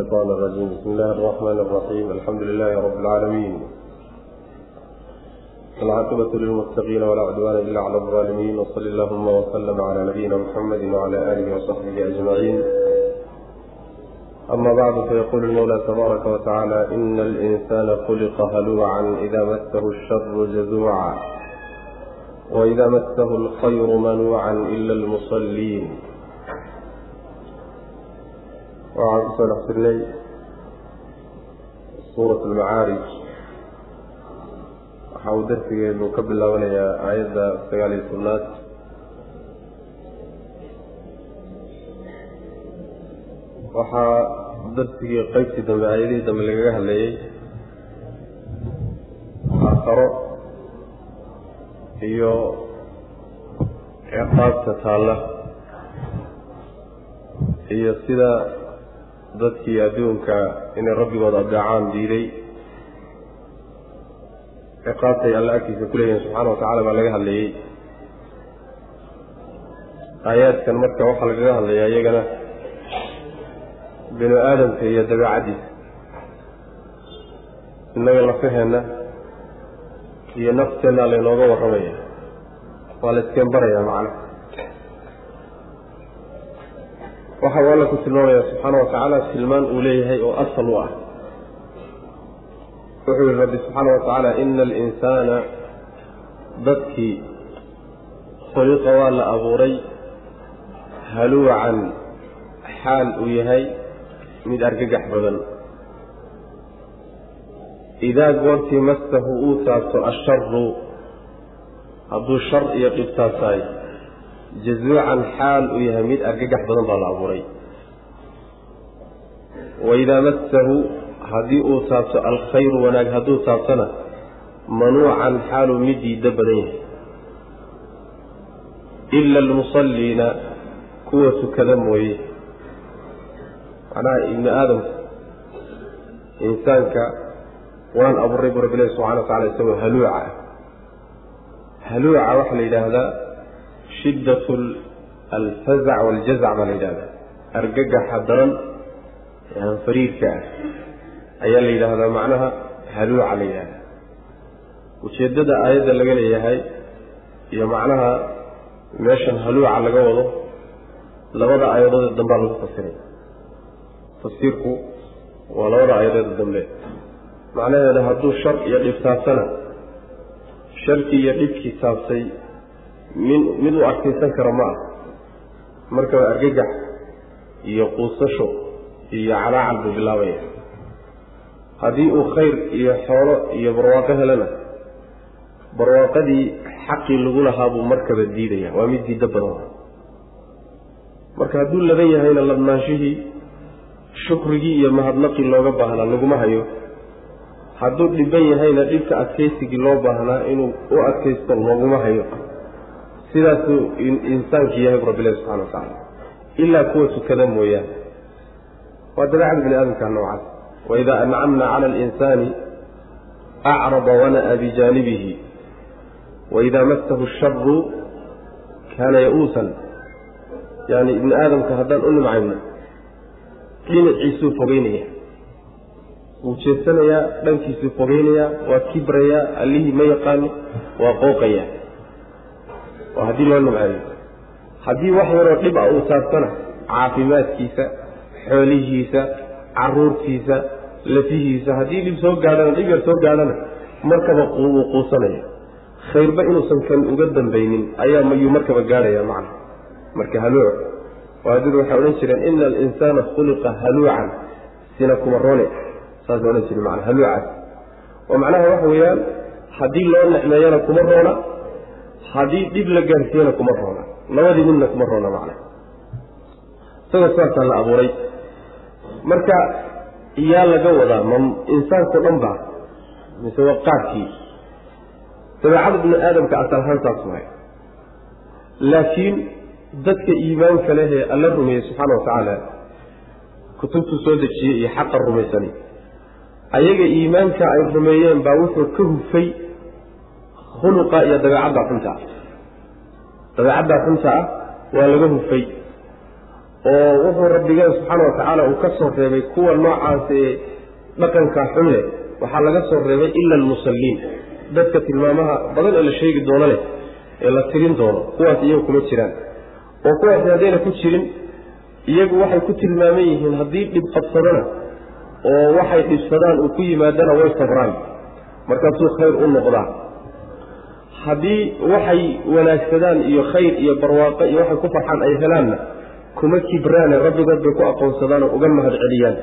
الشيطان الرجيم بسم الله الرحمن الرحيم الحمد لله رب العالمين العاقبة للمتقين ولا عدوان إلا على الظالمين وصل اللهم وسلم على نبينا محمد وعلى آله وصحبه أجمعين أما بعد فيقول المولى تبارك وتعالى إن الإنسان خلق هلوعا إذا مسه الشر جزوعا وإذا مسه الخير منوعا إلا المصلين waxaan ku soo dhex jirnay suurat almacaarij waxa uu darsigeenu ka bilaabanayaa aayadda sagaal iyo tobnaad. Waxaa darsigii qeybtii dambe aayadihii dambe lagaga hadlayay aakharo iyo ciqaabta taalla iyo sida dadkii adduunka inay rabbigooda adeecaan diiday. Ciqaabtay alla agtiisa ku leeyihiin subxaana watacala baa laga hadlayey aayaadkan marka waxaa lagaga hadlayaa iyagana binu aadamka iyo dabeecaddiisa. Innaga lafaheenna iyo nafteenna laynooga warramaya waa la iskeen baraya macna waxa uu alla ku tilmaamaya subxaana watacaala tilmaan uu leeyahay oo asal u ah. Wuxuu yihi rabbi subxaana watacaala ina alinsaana dadkii khuliqa waa la abuuray haluucan xaal uu yahay mid argagax badan. Idaa goortii masahu uu taabto asharu hadduu shar iyo dhibtaabtahay jazuucan xaal uu yahay mid argagax badan baa la abuuray. waidaa massahu haddii uu taabto alkhayru wanaag hadduu taabtona manuucan xaaluu mid diiddo badan yahay ila almusalliina kuwa tukada mooye macnaha ibni aadamka insaanka waan abuuray bu rabbilahi subxana wa tacala isagoo haluuca haluuca waxaa la yidhaahdaa shiddat alfazac waljazac baa la yidhahdaa argagaxa daran ee hanfariirka ah ayaa la yidhaahdaa macnaha haluuca la yidhahdaa ujeeddada aayadda laga leeyahay iyo macnaha meeshan haluuca laga wado labada aayadoodee dambaa lagu fasiray tafsiirku waa labada aayadoode dambe. Macnaheeda hadduu shar iyo dhib taabtana sharkii iyo dhibkii taabtay min mid uu adkaysan karo ma ah markaba argagax iyo quusasho iyo calaacal buu bilaabaya. Haddii uu khayr iyo xoolo iyo barwaaqo helana barwaaqadii xaqii lagu lahaa buu markaba diidaya waa mid diiddo badan. Marka hadduu laban yahayna labnaanshihii shukrigii iyo mahadnaqii looga baahnaa laguma hayo. Hadduu dhiban yahayna dhibka adkaysigii loo baahnaa inuu u adkaysto looguma hayo sidaasuu insaankii yahay rabbilahi subxana wa tacaala. Ilaa kuwa tukada mooyaane waa dabeecada bini aadamka noocaas waidaa ancamna cala alinsaani acrada wana'a bijaanibihi. Waidaa massahu sharu kaana ya-uusan. Yani ibni aadamka haddaan u nimcayno dhinaciisuu fogeynaya. Wuu jeesanayaa dhankiisuu fogeynayaa waa kibrayaa allihii ma yaqaano waa qooqaya waa haddii loo nimceeyo haddii wax yaroo dhib a uu taabtana caafimaadkiisa xoolihiisa caruurtiisa lafihiisa haddii dhib soo gaadhana dhib yar soo gaadhana markaba wuu quusanaya khayrba inuusan kan uga dambaynin ayaa mayuu markaba gaadhaya macna. Marka haluuc waadidu waxay odhan jireen ina alinsaana khuliqa haluucan sina kuma saasay odhan jireen mana haluucaas oo macnaha waxa weeyaan haddii loo necmeeyana kuma roona haddii dhib la gaarsiiyana kuma roona labadii midna kuma roona macna. Isagoo saasaa la abuuray. Marka yaa laga wadaa ma insaankao dhan baa mise waa qaarkii dabeecada bini aadamka asal ahaan saas waay. Laakiin dadka iimaanka leh ee alla rumeeyey subxaana wa tacaala kutubtuu soo dejiyey iyo xaqa rumaysani. Ayaga iimaanka ay rumeeyeen baa wuxuu ka hufay khuluqa iyo dabeecadda xunta. Ah dabeecadda xunta ah waa laga hufay oo wuxuu rabbigeen subxaana wa tacaala uu ka soo reebay kuwa noocaas ee dhaqanka xun leh waxaa laga soo reebay ila almusalliin dadka tilmaamaha badan ee la sheegi doono leh ee la tirin doono kuwaas iyagu kuma jiraan. Oo kuwaasi haddayna ku jirin iyagu waxay ku tilmaaman yihiin haddii dhib qabsadona oo waxay dhibsadaan uu ku yimaadana way sabraan. Markaasuu khayr u noqdaa haddii waxay wanaagsadaan iyo khayr iyo barwaaqo iyo waxay ku farxaan ay helaanna kuma kibraane rabbigood bay ku aqoonsadaan oo uga mahad celiyaan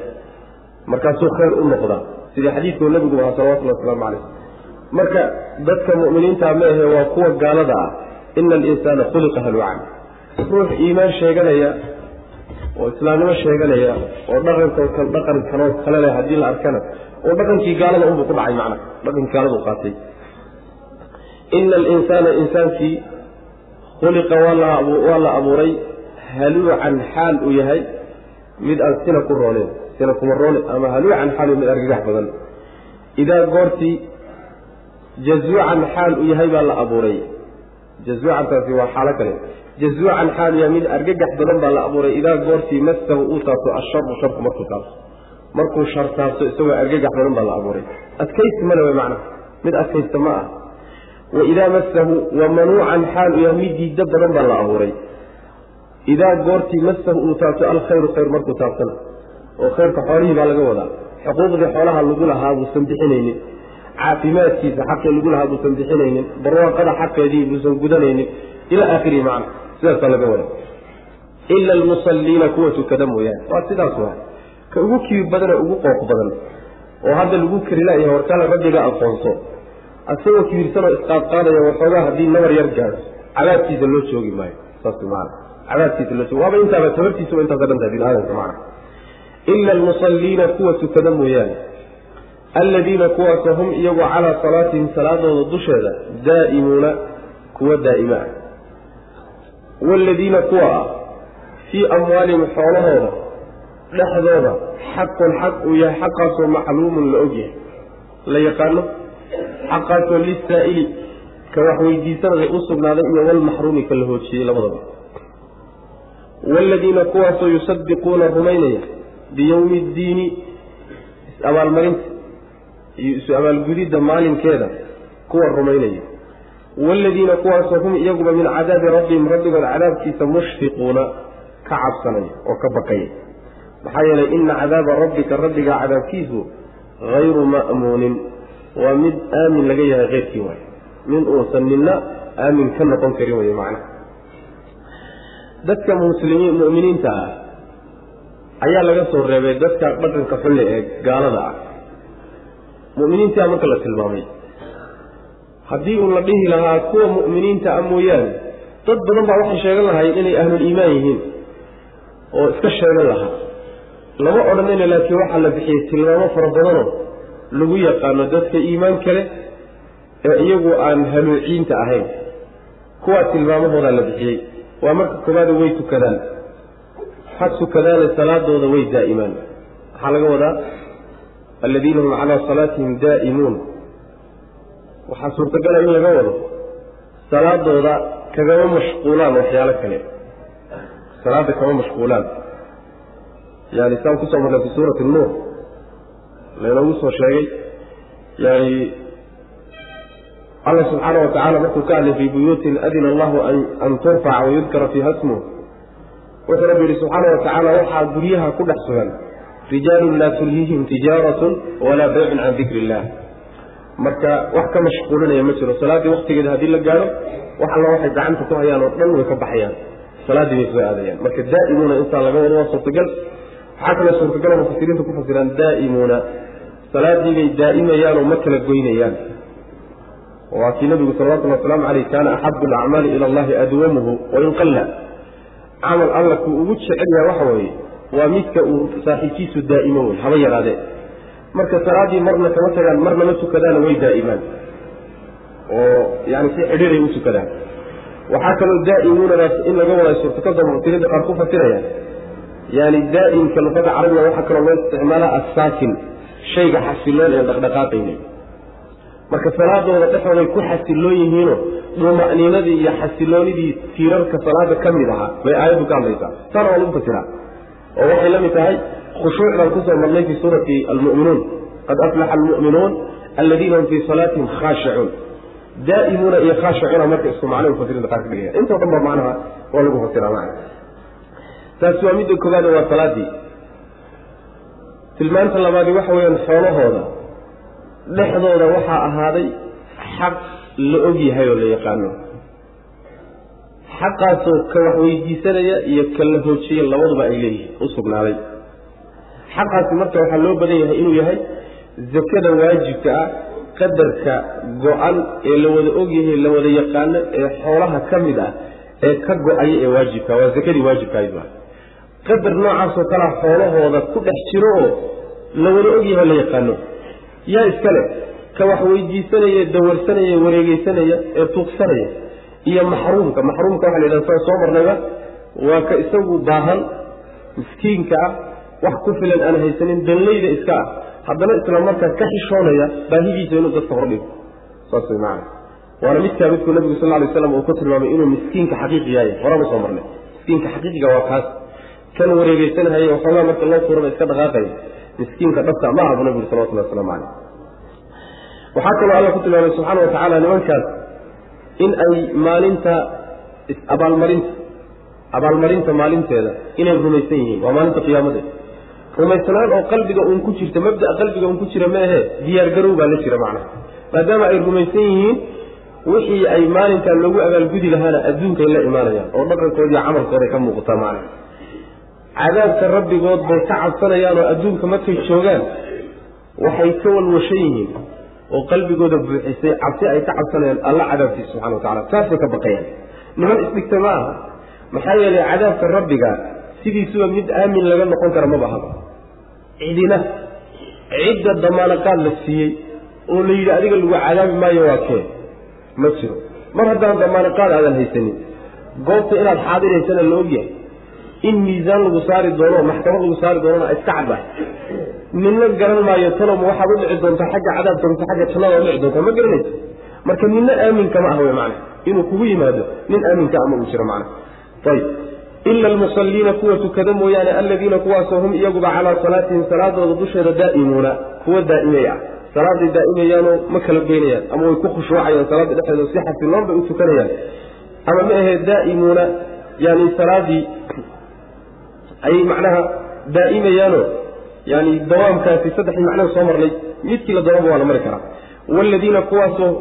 markaasuu khayr u noqdaa. Sidii xadiidkuu nabigu ahaa salawatullhi wasalaamu calayh. Marka dadka mu'miniinta ma waa kuwa gaalada ah. Ina alinsaana khuliqa haluucan ruux iimaan sheeganaya oo islaamnimo sheeganaya oo dhaqankan dhaqan kanoo kale leh haddii la arkana oo dhaqankii gaalada unbuu ku dhacay macna dhaqankii gaaladu qaatay ina alinsaana insaankii khuliqa waa la abuuray haluucan xaal uu yahay mid aan sina ku rooneen sina kuma roone ama haluucan xaal uu mid argagax badan. Idaa goortii jazuucan xaal uu yahay baa la abuuray. jazuucantaasi waa xaalo kale. jazuucan xaal yahay mid argagax badan baa la abuuray. Idaa goortii masahu uu taabto asharu sharku markuu taabto markuu shar isagoo argagax badan baa la abuuray. Adkaysi male way macna. Mid adkaysta ma ah waidaa masahu wa manuucan xaal uu yahay mid diiddo badan baa la abuuray. Idaa goortii masahu uu taabto alkhayru khayr markuu taabtana oo khayrka xoolihii baa laga wadaa. Xuquuqdii xoolaha lagu lahaa buusan bixinaynin. Caafimaadkiisa xaqii lagu lahaa buusan bixinaynin. Barwaaqada xaqeedii buusan gudanaynin. Ilaa aakhirihi macna sidaasaa laga wada ila almusalliina kuwa tukada mooyaane waa sidaas waa ka ugu kibi badan ee ugu qooq badan oo hadda lagu kari laayahay warkale rabbiga aqoonso asagoo kibirsanoo isqaadqaadaya waxoogaa haddii nabar yar gaado cadaabkiisa loo joogi maayo. Saas maana cadaabkiisa loo joogi waaba intaaba tabartiisuba intaasa dhantahay bini aadamka macna. Ila almusalliina kuwa tukada mooyaane. Alladiina kuwaasoo hum iyagu calaa salaatihim salaadooda dusheeda daa'imuuna kuwa daa'ima. Ah waaladiina kuwa ah fii amwaalihim xoolahooda dhexdooda xaqun xaq uu yahay xaqaasoo macluumun la og yahay. La yaqaano xaqaasoo lisaa'ili ka wax weydiisanaya u sugnaaday iyo walmaxruumi ka la hoojiyey labadaba. Waaladiina kuwaasoo yusadiquuna rumaynaya biyowmi ddiini is-abaalmarinta iyo isu abaalgudidda maalinkeeda kuwa rumaynaya. Waaladiina kuwaasoo hum iyaguba min cadaabi rabbihim rabbigood cadaabkiisa mushfiquuna ka cabsanaya oo ka baqaya maxaa yeelay ina cadaaba rabbika rabbiga cadaabkiisu hayru ma'muunin waa mid aamin laga yahay keyrkii waay min uusan nina aamin ka noqon karin wey macna. Dadka muslimiin mu'miniinta ah ayaa laga soo reebay dadka dhaqanka xulle ee gaalada ah. Mu'miniintaa marka la tilmaamay. Haddii uu la dhihi lahaa kuwa mu'miniinta ah mooyaane dad badan baa waxay sheegan lahaayeen inay ahluliimaan yihiin oo iska sheegan lahaa. Lama odhanayna laakiin waxaa la bixiyey tilmaamo fara badanoo lagu yaqaano dadka iimaan kale ee iyagu aan haluuciinta ahayn. Kuwaa tilmaamahoodaa la bixiyey. Waa marka koobaada way tukadaan. Ha tukadaane salaadooda way daa'imaan. Maxaa laga wadaa alladiina hum calaa salaatihim daa'imuun. Waxaa suurtagala in laga wado salaadooda kagama mashquulaan waxyaalo kale. Salaada kama mashquulaan. Yani saan ku soo marnay fi suurati nuur laynoogu soo sheegay. Yani alla subxaana wa tacala markuu ka hadlay fii buyuutin adina allahu an turfaca wayudkara fiiha smuh wuxuu rabbi yihi subxaana wa tacaala waxaa guryaha ku dhex sugan. Rijaalun laa tulhiihim tijaaratun walaa baycun can dikri illah marka wax ka mashquulinaya ma jiro. Salaaddii waktigeeda haddii la gaadho wax alla waxay gacanta ku hayaan oo dhan way ka baxayaan. Salaaddii bay soo aadayaan. Marka daa'imuuna intaa laga wado waa suurtagal waxaa kaloo suurtagalo mufasiriinta ku fasiraan daa'imuuna. Salaaddii bay daa'imayaan oo ma kala goynayaan. Waa kii nabigu salawatullhi wasalaamu caleyh kaana axabu alacmaali ila allahi adwamuhu wain qalla. Camal alla kuu ugu jecel yaha waxa weeye waa midka uu saaxiibkiisu daa'imo wey haba yaraadee marka salaaddii marna kama tagaan marna ma tukadaana way daa'imaan. Oo yani si xidhiiray u tukadaan waxaa kaloo daa'imuunadaas in laga waday suurtakalda mufasiriinta qaar ku fasiraya yani daa'imka luqada carabiga waxaa kaloo loo isticmaalaa assaakin shayga xasiloon ee dhaqdhaqaaqayna marka salaadooda dhexooday ku xasiloon yihiinoo duma'niinadii iyo xasiloonidii tiirarka salaada ka mid ahaa bay aayaddu ka hadlaysaa. Taana waa lagu fasiraa oo waxay la mid tahay khushuucdan ku soo marnay fii suurati almu'minuun. Qad aflaxa almu'minuun aladiina hum fii salaatihim khaashicuun daa'imuuna iyo khaashicuuna marka isku macno mufasiriinta qaar ka dhigaya. Intoo dhan ba macnaha waa lagu fasiraa macna taasi waa midda koobaad waa salaadii. Tilmaanta labaadi waxa weeyaan xoolahooda dhexdooda waxaa ahaaday xaq la og yahay oo la yaqaano. Xaqaasoo ka wax weydiisanaya iyo ka la hoojiya labaduba ay leeyihiin u sugnaaday. Xaqaasi marka waxaa loo badan yahay inuu yahay zakada waajibka ah qadarka go-an ee la wada ogyahay la wada yaqaano ee xoolaha ka mid ah ee ka go'aya ee waajibka waa zakadii waajibkahayd waa qadar noocaasoo kalea xoolahooda ku dhex jiro oo la wada ogyahay la yaqaano. Yaa iskale ka wax weydiisanaya dawarsanaya wareegeysanaya ee tuugsanaya iyo maxruumka. Maxruumka waxa la yidhahda saa soo marnayba waa ka isagu baahan miskiinka ah wax ku filan aan haysanin danlayda iska ah. Haddana isla markaa ka xishoonaya baahidiisa inuu dadka hordhigo. Saas way macana waana midkaa midkuu nabigu sal lay slam uu ku tilmaamay inuu miskiinka xaqiiqi yahay. Horaba soo marnay. Miskiinka xaqiiqiga waa kaas kan wareegeysanahaya waxoogaa marka loo tuuraba iska dhaqaaqaya miskiinka dhabta ma aha bu salawatullah waslamu caleyh waxaa kaloo alla ku tilmaamay subxaana wa tacaala nimankaas in ay maalinta abaalmarinta abaalmarinta maalinteeda inay rumaysan yihiin waa maalinta qiyaamadeeda rumaysanaan oo qalbiga uun ku jirta mabdaa qalbiga uun ku jira maahe diyaargarow baa la jira macnaha. Maadaama ay rumaysan yihiin wixii ay maalintaa loogu abaalgudi lahaana adduunkay la imaanayaan oo dhaqankoodiiyo camalkooday ka muuqataa macnaha cadaabka rabbigood bay ka cabsanayaan oo adduunka markay joogaan waxay ka walwashan yihiin oo qalbigooda buuxisay cabsi ay ka cabsanayaan alla cadaabkiisa subxana wa tacala saasay ka baqayaan. Niman isdhigta ma aha maxaa yeelay cadaabka rabbiga sidiisuba mid aamin laga noqon kara ma bahaba. Cidina cidda damaanaqaad la siiyey oo la yidhi adiga lagu cadaabi maayo waa kee? Ma jiro. Mar haddaan damaanaqaad aadan haysanin goobta inaad xaadiraysana la ogyahay in miisaan lagu saari doono maxkamad lagu saari doonona iska caddahay ninna garan maayo tanoma waxaad u dhici doontaa xagga cadaabka mise xagga jannada udhici doontaa ma garanaysa marka ninna aaminka ma ah wey macna. Inuu kugu yimaado nin aaminka ama uu jiro macna. Ayib ila almusalliina kuwa tukada mooyaane aladiina kuwaasoo hum iyaguba calaa salaatihim salaadooda dusheeda daa'imuuna kuwa daa'imay salaaday daa'imayaanoo ma kala goynayaan ama way ku khushuucayaan salaada dhexdeeda si xasiloon bay u tukanayaan. Ama ma ahee daa'imuuna yani salaadii ayay macnaha daa'imayaanoo yani dawaamkaasi saddexdii macnaha soo marnay midkii la dawaama waa la mari karaa. Waaladiina kuwaasoo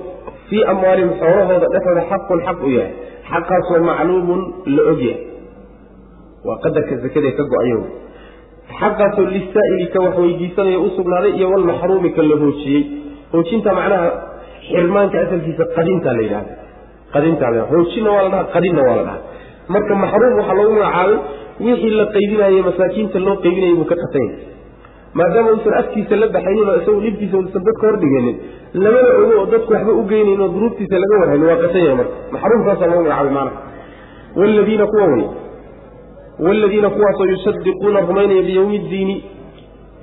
fii amwaalihim xoolahooda dhexooda xaqun xaq u yahay xaqaasoo macluumun la ogyahay waa qadarka zakadee ka go'ayo xaqaasoo lisaa'ili ka wax weydiisanaya u iyo walmaxruumi ka la hoojiyey. Hoojinta macnaha xirmaanka asalkiisa qadintaa la yidhahda qadintaa la hoojinna waa la dhaha qadinna waa la dhaha marka maxruum waxaa loogu magacaabay wixii la qaybinaye masaakiinta loo qaybinayay buu ka qatanya maadaama uusan afkiisa la baxaynin oo isagu dhibkiisa uusan dadka hordhiganin lamana ogo oo dadku waxba u geynayn oo duruuftiisa laga warhayn waa qatan yahay marka maxruumkaasaa loogu magacaabay maanaha waaladiina kuwa wey waaladiina kuwaasoo yusadiquuna rumaynaya biyowmi ddiini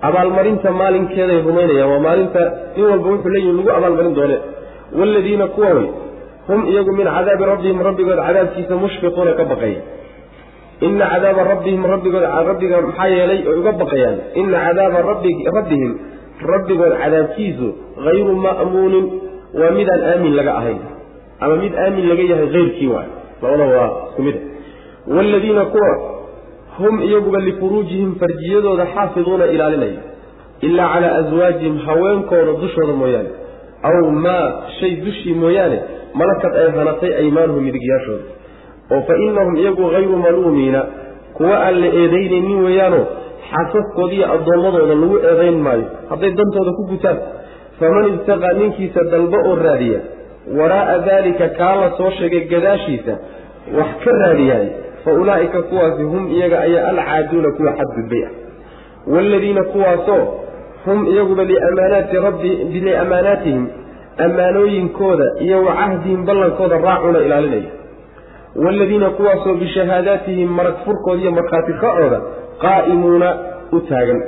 abaalmarinta maalinkeeday rumaynayaan. Waa maalinta nin walba wuxuu leeyihi lagu abaalmarin doone. Waaladiina kuwa wey hum iyagu min cadaabi rabbihim rabbigood cadaabkiisa mushfiquuna ka baqaya ina cadaaba rabbihim rabbigood rabbiga maxaa yeelay oy uga baqayaan. Ina cadaaba rabbihim rabbigood cadaabkiisu hayru ma'muunin waa midaan aamin laga ahayn. Ama mid aamin laga yahay hayrkii waay labadaba waa isku mid. Waaladiina kuwa hum iyaguba lifuruujihim farjiyadooda xaafiduuna ilaalinaya ilaa calaa aswaajihim haweenkooda dushooda mooyaane. Aw maa shay dushii mooyaane malakad ay hanatay aymaanuhum midigyaashooda oo fa innahum iyagu hayru maluumiina kuwa aan la eedaynaynin weeyaanoo xaasaskoodiiyo addoommadooda lagu eedayn maayo hadday dantooda ku gutaan. Faman ibtaqaa ninkiisa dalbo oo raadiya waraa'a daalika kaa la soo sheegay gadaashiisa wax ka raadiyaay fa ulaa'ika kuwaasi hum iyaga ayaa alcaaduuna kuwa xadgudbay ah. Waaladiina kuwaasoo hum iyaguba liamaanaati rabbi liamaanaatihim ammaanooyinkooda iyo wa cahdihim ballankooda raacuna ilaalinaya waaladiina kuwaasoo bishahaadaatihim marag furkooda iyo markhaati kacooda qaa'imuuna u taagan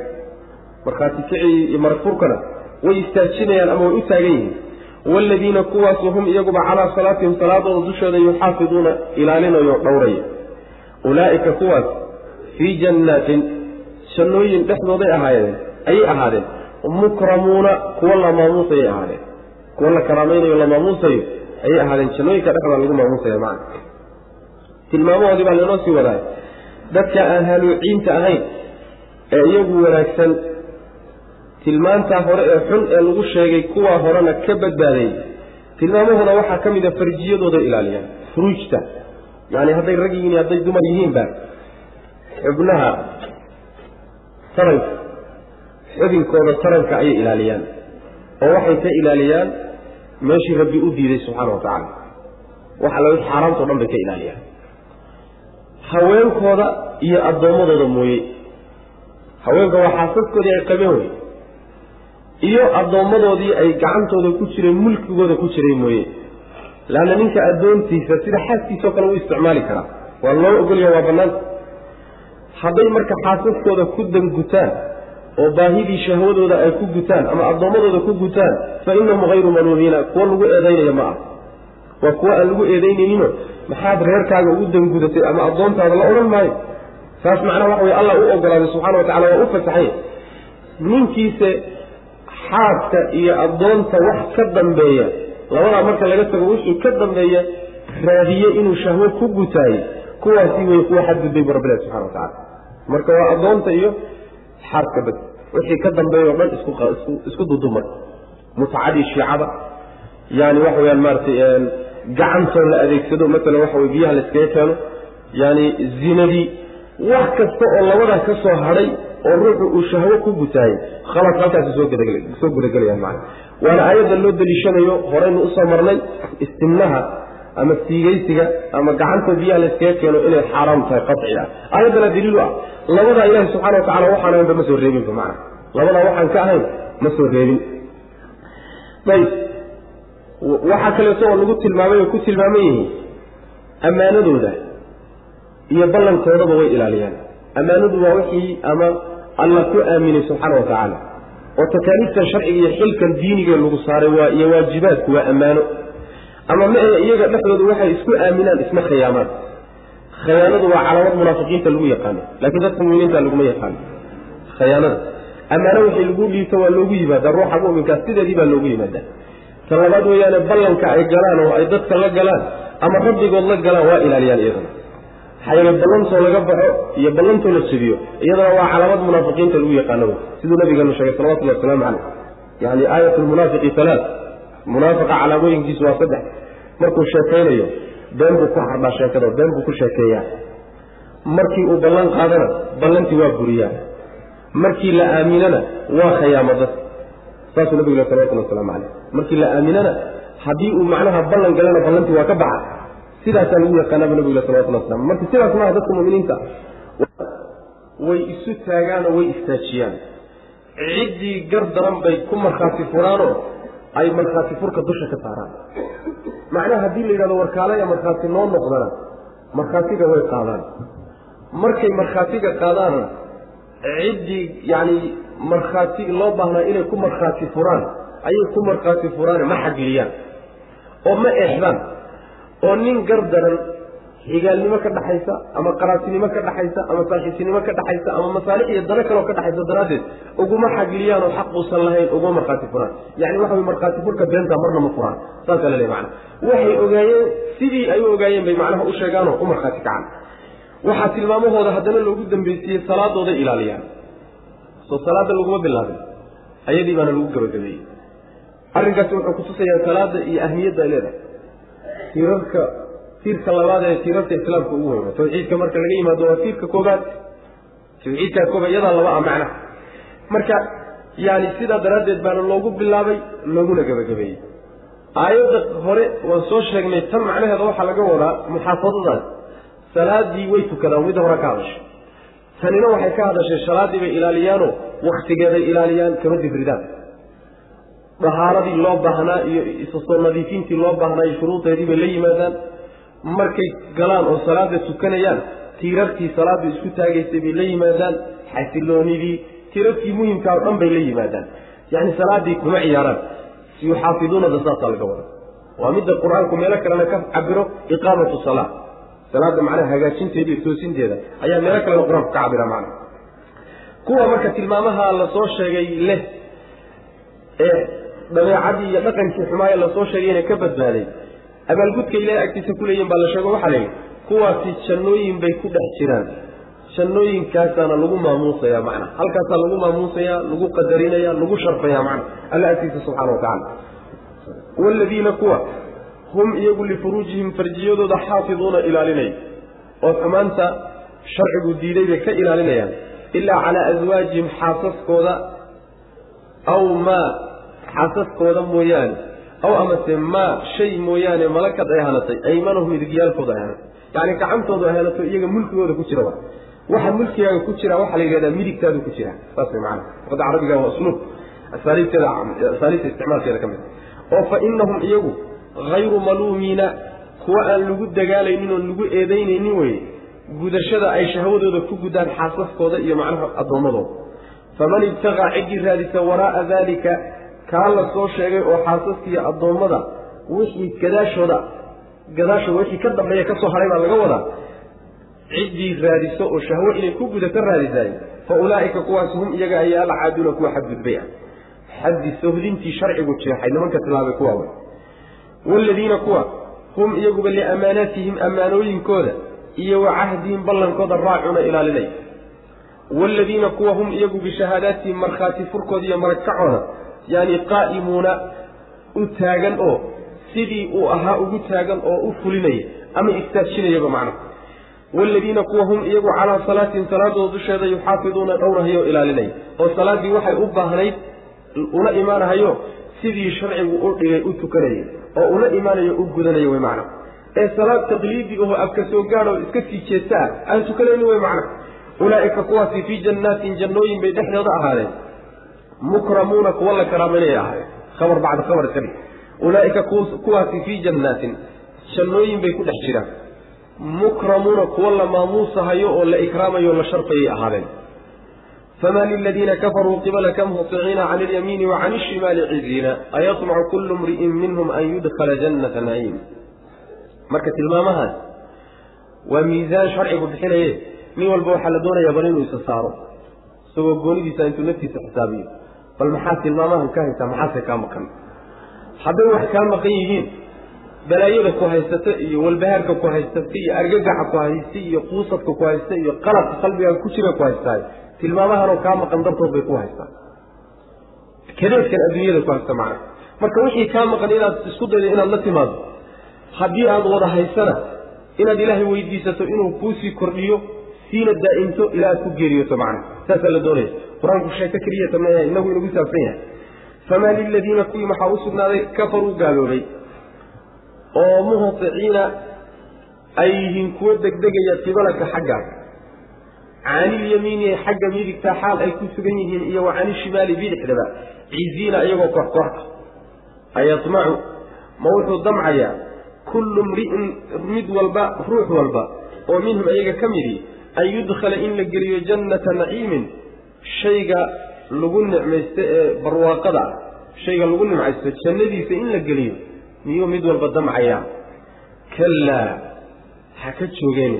markhaati kicii iyo marag furkana way istaajinayaan ama way u taagan yihiin waaladiina kuwaasu hum iyaguba calaa salaatihim salaadooda dushooda yuxaafiduuna ilaalinayo dhowraya ulaa'ika kuwaas fii jannaatin jannooyin dhexdooday ahaayeen ayay ahaadeen mukramuuna kuwa la maamuusayay ahaadeen kuwa la karaamaynayo la maamuusayo ayay ahaadeen jannooyinka dhexdooda lagu maamuusaya macna tilmaamahoodii baa lainoo sii wadaay dadka aan haluuciinta ahayn ee iyagu wanaagsan tilmaantaa hore ee xun ee lagu sheegay kuwaa horena ka badbaadeeyey tilmaamahooda waxaa ka mid a farjiyadooda ilaaliyaan. Furuujta yacani hadday rag yihiin hadday dumar yihiinba xubnaha taranka xubinkooda taranka ayay ilaaliyaan oo waxay ka ilaaliyaan meeshii rabbi u diiday subxaana wa tacaala. Waxa la xaaraamtao dhan bay ka ilaaliyaan haweenkooda iyo addoommadooda mooye. Haweenka waa xaasaskoodii ay qabeen wey. Iyo addoommadoodii ay gacantooda ku jireen mulkigooda ku jiray mooye. Leanna ninka addoontiisa sida xaaskiisao kale u isticmaali karaa. Waa loo ogolya waa bannaanta hadday marka xaasaskooda ku dangutaan oo baahidii shahwadooda ay ku gutaan ama addoommadooda ku gutaan fa innahum hayru maluumiina kuwa lagu eedaynaya ma ah. Waa kuwa aan lagu eedaynayninoo maxaad reerkaaga ugu dangudatay ama addoontaada la odhan maayo? Saas macnaha waxa wey allah u ogolaaday subxana wa tacala waa u fasaxay. Ninkiise xaaska iyo addoonta wax ka dambeeya labadaa marka laga tago wixii ka dambeeya raadiye inuu shahwo ku gutaayey kuwaasi wey kuwa xadgudbay bu rabbilahi subxana wa tacala marka waa addoonta iyo xaaska bad wixii ka dambeeya o dhan isku dudumay mutacadii shiicada yani waxa weyaan maaratay gacantoo la adeegsado maalan waxa wey biyaha la iskaga keeno yani zinadii wax kasta oo labadaa ka soo hadhay oo ruuxu uu shahwo ku gutaayey khalas halkaasi soo gudagelayaan macana waana aayadda loo deliishanayo horeynu u soo marnay istimnaha ama siigaysiga ama gacantoo biyaha la iskaga keeno inay xaaraam tahay qaci ah aayaddana daliilu ah labadaa ilaahi subxana wa tacala waxaan ahaynba ma soo reebinba macana labadaa waxaan ka ahayn ma soo reebin. Ayb waxaa kaleeto oo lagu tilmaamay oo ku tilmaaman yihiin ammaanadooda iyo ballankoodaba way ilaaliyaan. Ammaanadu waa wixii ama alla ku aaminay subxaana wa tacaala oo takaaliiftan sharciga iyo xilkan diiniga lagu saaray waa iyo waajibaadku waa ammaano. Ama ma ahe iyaga dhexdooda waxay isku aaminaan isma khiyaamaan. Khayaanadu waa calaamad munaafiqiinta lagu yaqaano laakiin dadka muminiinta laguma yaqaano khayaanada ammaano wixii lagu dhiibto waa loogu yimaadaa ruuxa muminkaa sideedii baa loogu yimaadaa ta labaad weeyaane ballanka ay galaan oo ay dadka la galaan ama rabbigood la galaan waa ilaaliyaan iyadana. Yeele ballantoo laga baxo iyo ballantoo la jebiyo iyadana waa calaamad munaafiqiinta lagu yaqaano. Wey siduu nabigeenu sheegay salawatullahi wasalaamu caleyh yani aayat lmunaafiqi alaat munaafiqa calaamooyinkiisu waa saddex. Markuu sheekaynayo been buu ku hardhaa sheekada been buu ku sheekeeyaa. Markii uu ballan qaadana ballantii waa buriyaa. Markii la aaminana waa khayaamo dad saasuu nabigu le salawatullah waslamu caleyh markii la aaminana haddii uu macnaha ballan galana ballantii waa ka baxa. Sidaasaa lagu yaqaanaaba nabigu salawatullah waslam marka sidaas maaha dadka muminiinta way isu taagaanoo way istaajiyaan. Ciddii gar daran bay ku markhaati furaanoo ay markhaati furka dusha ka saaraan. Macnaha haddii la yidhahdo warkaalaya markhaati noo noqdana markhaatiga way qaadaan. Markay markhaatiga qaadaana ciddii yacni markhaati loo baahnaa inay ku markhaati furaan ayay ku markhaati furaane ma xagliyaan oo ma eexdaan oo nin gar daran xigaalnimo ka dhaxaysa ama qaraatinimo ka dhaxaysa ama saaxiibtinimo ka dhaxaysa ama masaalix iyo dano kaleo ka dhaxaysa daraaddeed uguma xagliyaan oo xaq uusan lahayn uguma markhaati furaan. Yacni waxa way markhaati furka beenta marna ma furaan. Saasaa la leey macana waxay ogaayeen sidii ay u ogaayeen bay macnaha u sheegaanoo u markhaati kacaan. Waxaa tilmaamahooda haddana loogu dambaysiiyey salaadooday ilaaliyaan. Soo salaada laguma bilaabin. Ayadii baana lagu gabagabeeyey arrinkaasi wuxuu kutusayaa salaada iyo ahmiyadda ay leedahay. Tiirarka tiirka labaad ee tiirarka islaamka ugu weyna tawxiidka marka laga yimaado waa tiirka koobaad tawxiidkaa koobaad iyadaa laba ah macnaha marka yani sidaa daraaddeed baana loogu bilaabay looguna gabagabeeyey aayadda hore waan soo sheegnay tan macnaheeda waxaa laga wadaa muxaafadadaas. Salaadii way tukadaan midda hore ka hadashay. Tanina waxay ka hadashay salaadii bay ilaaliyaanoo waktigeeday ilaaliyaan kama dibridaan dhahaaradii loo baahnaa iyo isasoo nadiifintii loo baahnaa iyo shuruudeedii bay la yimaadaan. Markay galaan oo salaada tukanayaan tiirarkii salaadu isku taagaysay bay la yimaadaan. Xasiloonidii tiirarkii muhimkaa o dhan bay la yimaadaan. Yacni salaadii kuma ciyaaraan. Yuxaafiduunada saasaa laga wada waa midda qur'aanku meelo kalena ka cabiro iqaamatu salaa salaada macnaha hagaajinteeda iyo toosinteeda ayaa meelo kalena qur'aanku ka cabira macna kuwa marka tilmaamaha la soo sheegay leh ee dabeecadii iyo dhaqankii xumaaya la soo sheegay inay ka badbaaday. Abaalgudka ilahay agtiisa ku leeyihiin baa la sheego waxaa layidhi kuwaasi jannooyin bay ku dhex jiraan. Jannooyinkaasaana lagu maamuusaya macna. Halkaasaa lagu maamuusaya lagu qadarinaya lagu sharfaya macna. Alla agtiisa subxana wa tacala waaladiina kuwa hum iyagu lifuruujihim farjiyadooda xaafiduuna ilaalinaya oo xumaanta sharcigu diiday bay ka ilaalinayaan. Ilaa calaa aswaajihim xaasaskooda aw maa xaasaskooda mooyaane. Aw amase maa shay mooyaane malakad ay hanatay aymanahum midigyaalkooda ay yacni gacantooda ay iyaga mulkigooda ku jira waxa mulkigaaga ku jira waxaa la yidhahdaa midigtaadu ku jira. Saas macana luqadda carabiga waa usluub asaaliibteeda asaaliibta isticmaalkeeda ka mid oo fa inahum iyagu hayru maluumiina kuwa aan lagu dagaalaynin oon lagu eedaynaynin weye gudashada ay shahwadooda ku gudaan xaasaskooda iyo macnaha addoommadooda faman ibtaqaa ciddii raadisa waraa'a daalika kaa la soo sheegay oo xaasaska iyo addoommada wixii gadaashooda gadaashooda wixii ka dambeeya ka soo haray baa laga wadaa. Ciddii raadiso oo shahwo inay ku gudato raadisaay fa ulaa'ika kuwaas hum iyaga ayaa alcaaduuna kuwa xadgudbay ah xaddi sohdintii sharcigu jeexay nimanka tilaabay kuwa wey waaladiina kuwa hum iyaguba liamaanaatihim ammaanooyinkooda iyo wa cahdihim ballankooda raacuna ilaalinay. Waaladiina kuwa hum iyagu bishahaadaatihim markhaati furkooda iyo maragkacooda yaani qaa'imuuna u taagan oo sidii uu ahaa ugu taagan oo u fulinaya ama istaajinayaba macna waaladiina kuwa hum iyagu calaa salaatihim salaadooda dusheeda yuxaafiduuna dhowrahayo o ilaalinaya oo salaaddii waxay u baahnayd ula imaanahayo sidii sharcigu u dhigay u tukanayay oo ula imaanayo u gudanayo wey macna ee salaad taqliidi aho abka soo gaadho iska sii jeesta ah aan tukanaynin wey macna ulaa'ika kuwaasi fii jannaatin jannooyin bay dhexdooda ahaadeen mukramuuna kuwa la karaamanaya ahaay khabar bacda khabar iska ulaaika kuwaasi fii jannaatin jannooyin bay ku dhex jiraan. Mukramuuna kuwa la maamuusahayo oo la ikraamayo o la sharfayay ahaadeen. Fama liladiina kafaruu qibalaka muhsiciina cani alyamiini wa cani ashimaali ciziina ayatmacu kullu mri'in minhum an yudkhala jannata naciim marka tilmaamahaas waa miisaan sharcigu bixinaye. Nin walba waxaa la doonayaa bal inuu isa saaro. Isagoo goonidiisa intuu naftiisa xisaabiyo bal maxaa tilmaamahan ka haysaa maxaase kaa maqan? Hadday wax kaa maqan yihiin balaayada ku haysata iyo walbahaarka ku haysata iyo argagaxa ku haysta iyo quusadka ku haysta iyo qaladka qalbigaaga ku jira ku haystaay tilmaamahanoo kaa maqan dartood bay ku haystaan kadeedkan adduunyada ku haysta macna. Marka wixii kaa maqan inaad isku daydo inaad la timaado haddii aada wada haysana inaad ilaahay weydiisato inuu kuusii kordhiyo siina daa'imto ilaa aad ku geeriyoto macna. Saasaa la doonaya qur'aanku sheeko keliyata ma inagu inagu saabsan yahay. Famaa liladiina kuwii maxaa u sugnaaday kafaruu gaaloobay oo muhطiciina ay yihiin kuwo degdegaya qibalaka xaggaaga canilyamiini xagga midigta xaal ay ku sugan yihiin iyo wa canishimaali bidixdaba ciziina iyagoo korkorka ayamacu ma wuxuu damcayaa kullu mri'in mid walba ruux walba oo minhum iyaga ka midii an yudkhala in la geliyo jannata naciimin shayga lagu nicmaysto ee barwaaqada ah shayga lagu nimcaysto jannadiisa in la geliyo miyuu mid walba damcayaa? Kallaa ha ka joogeen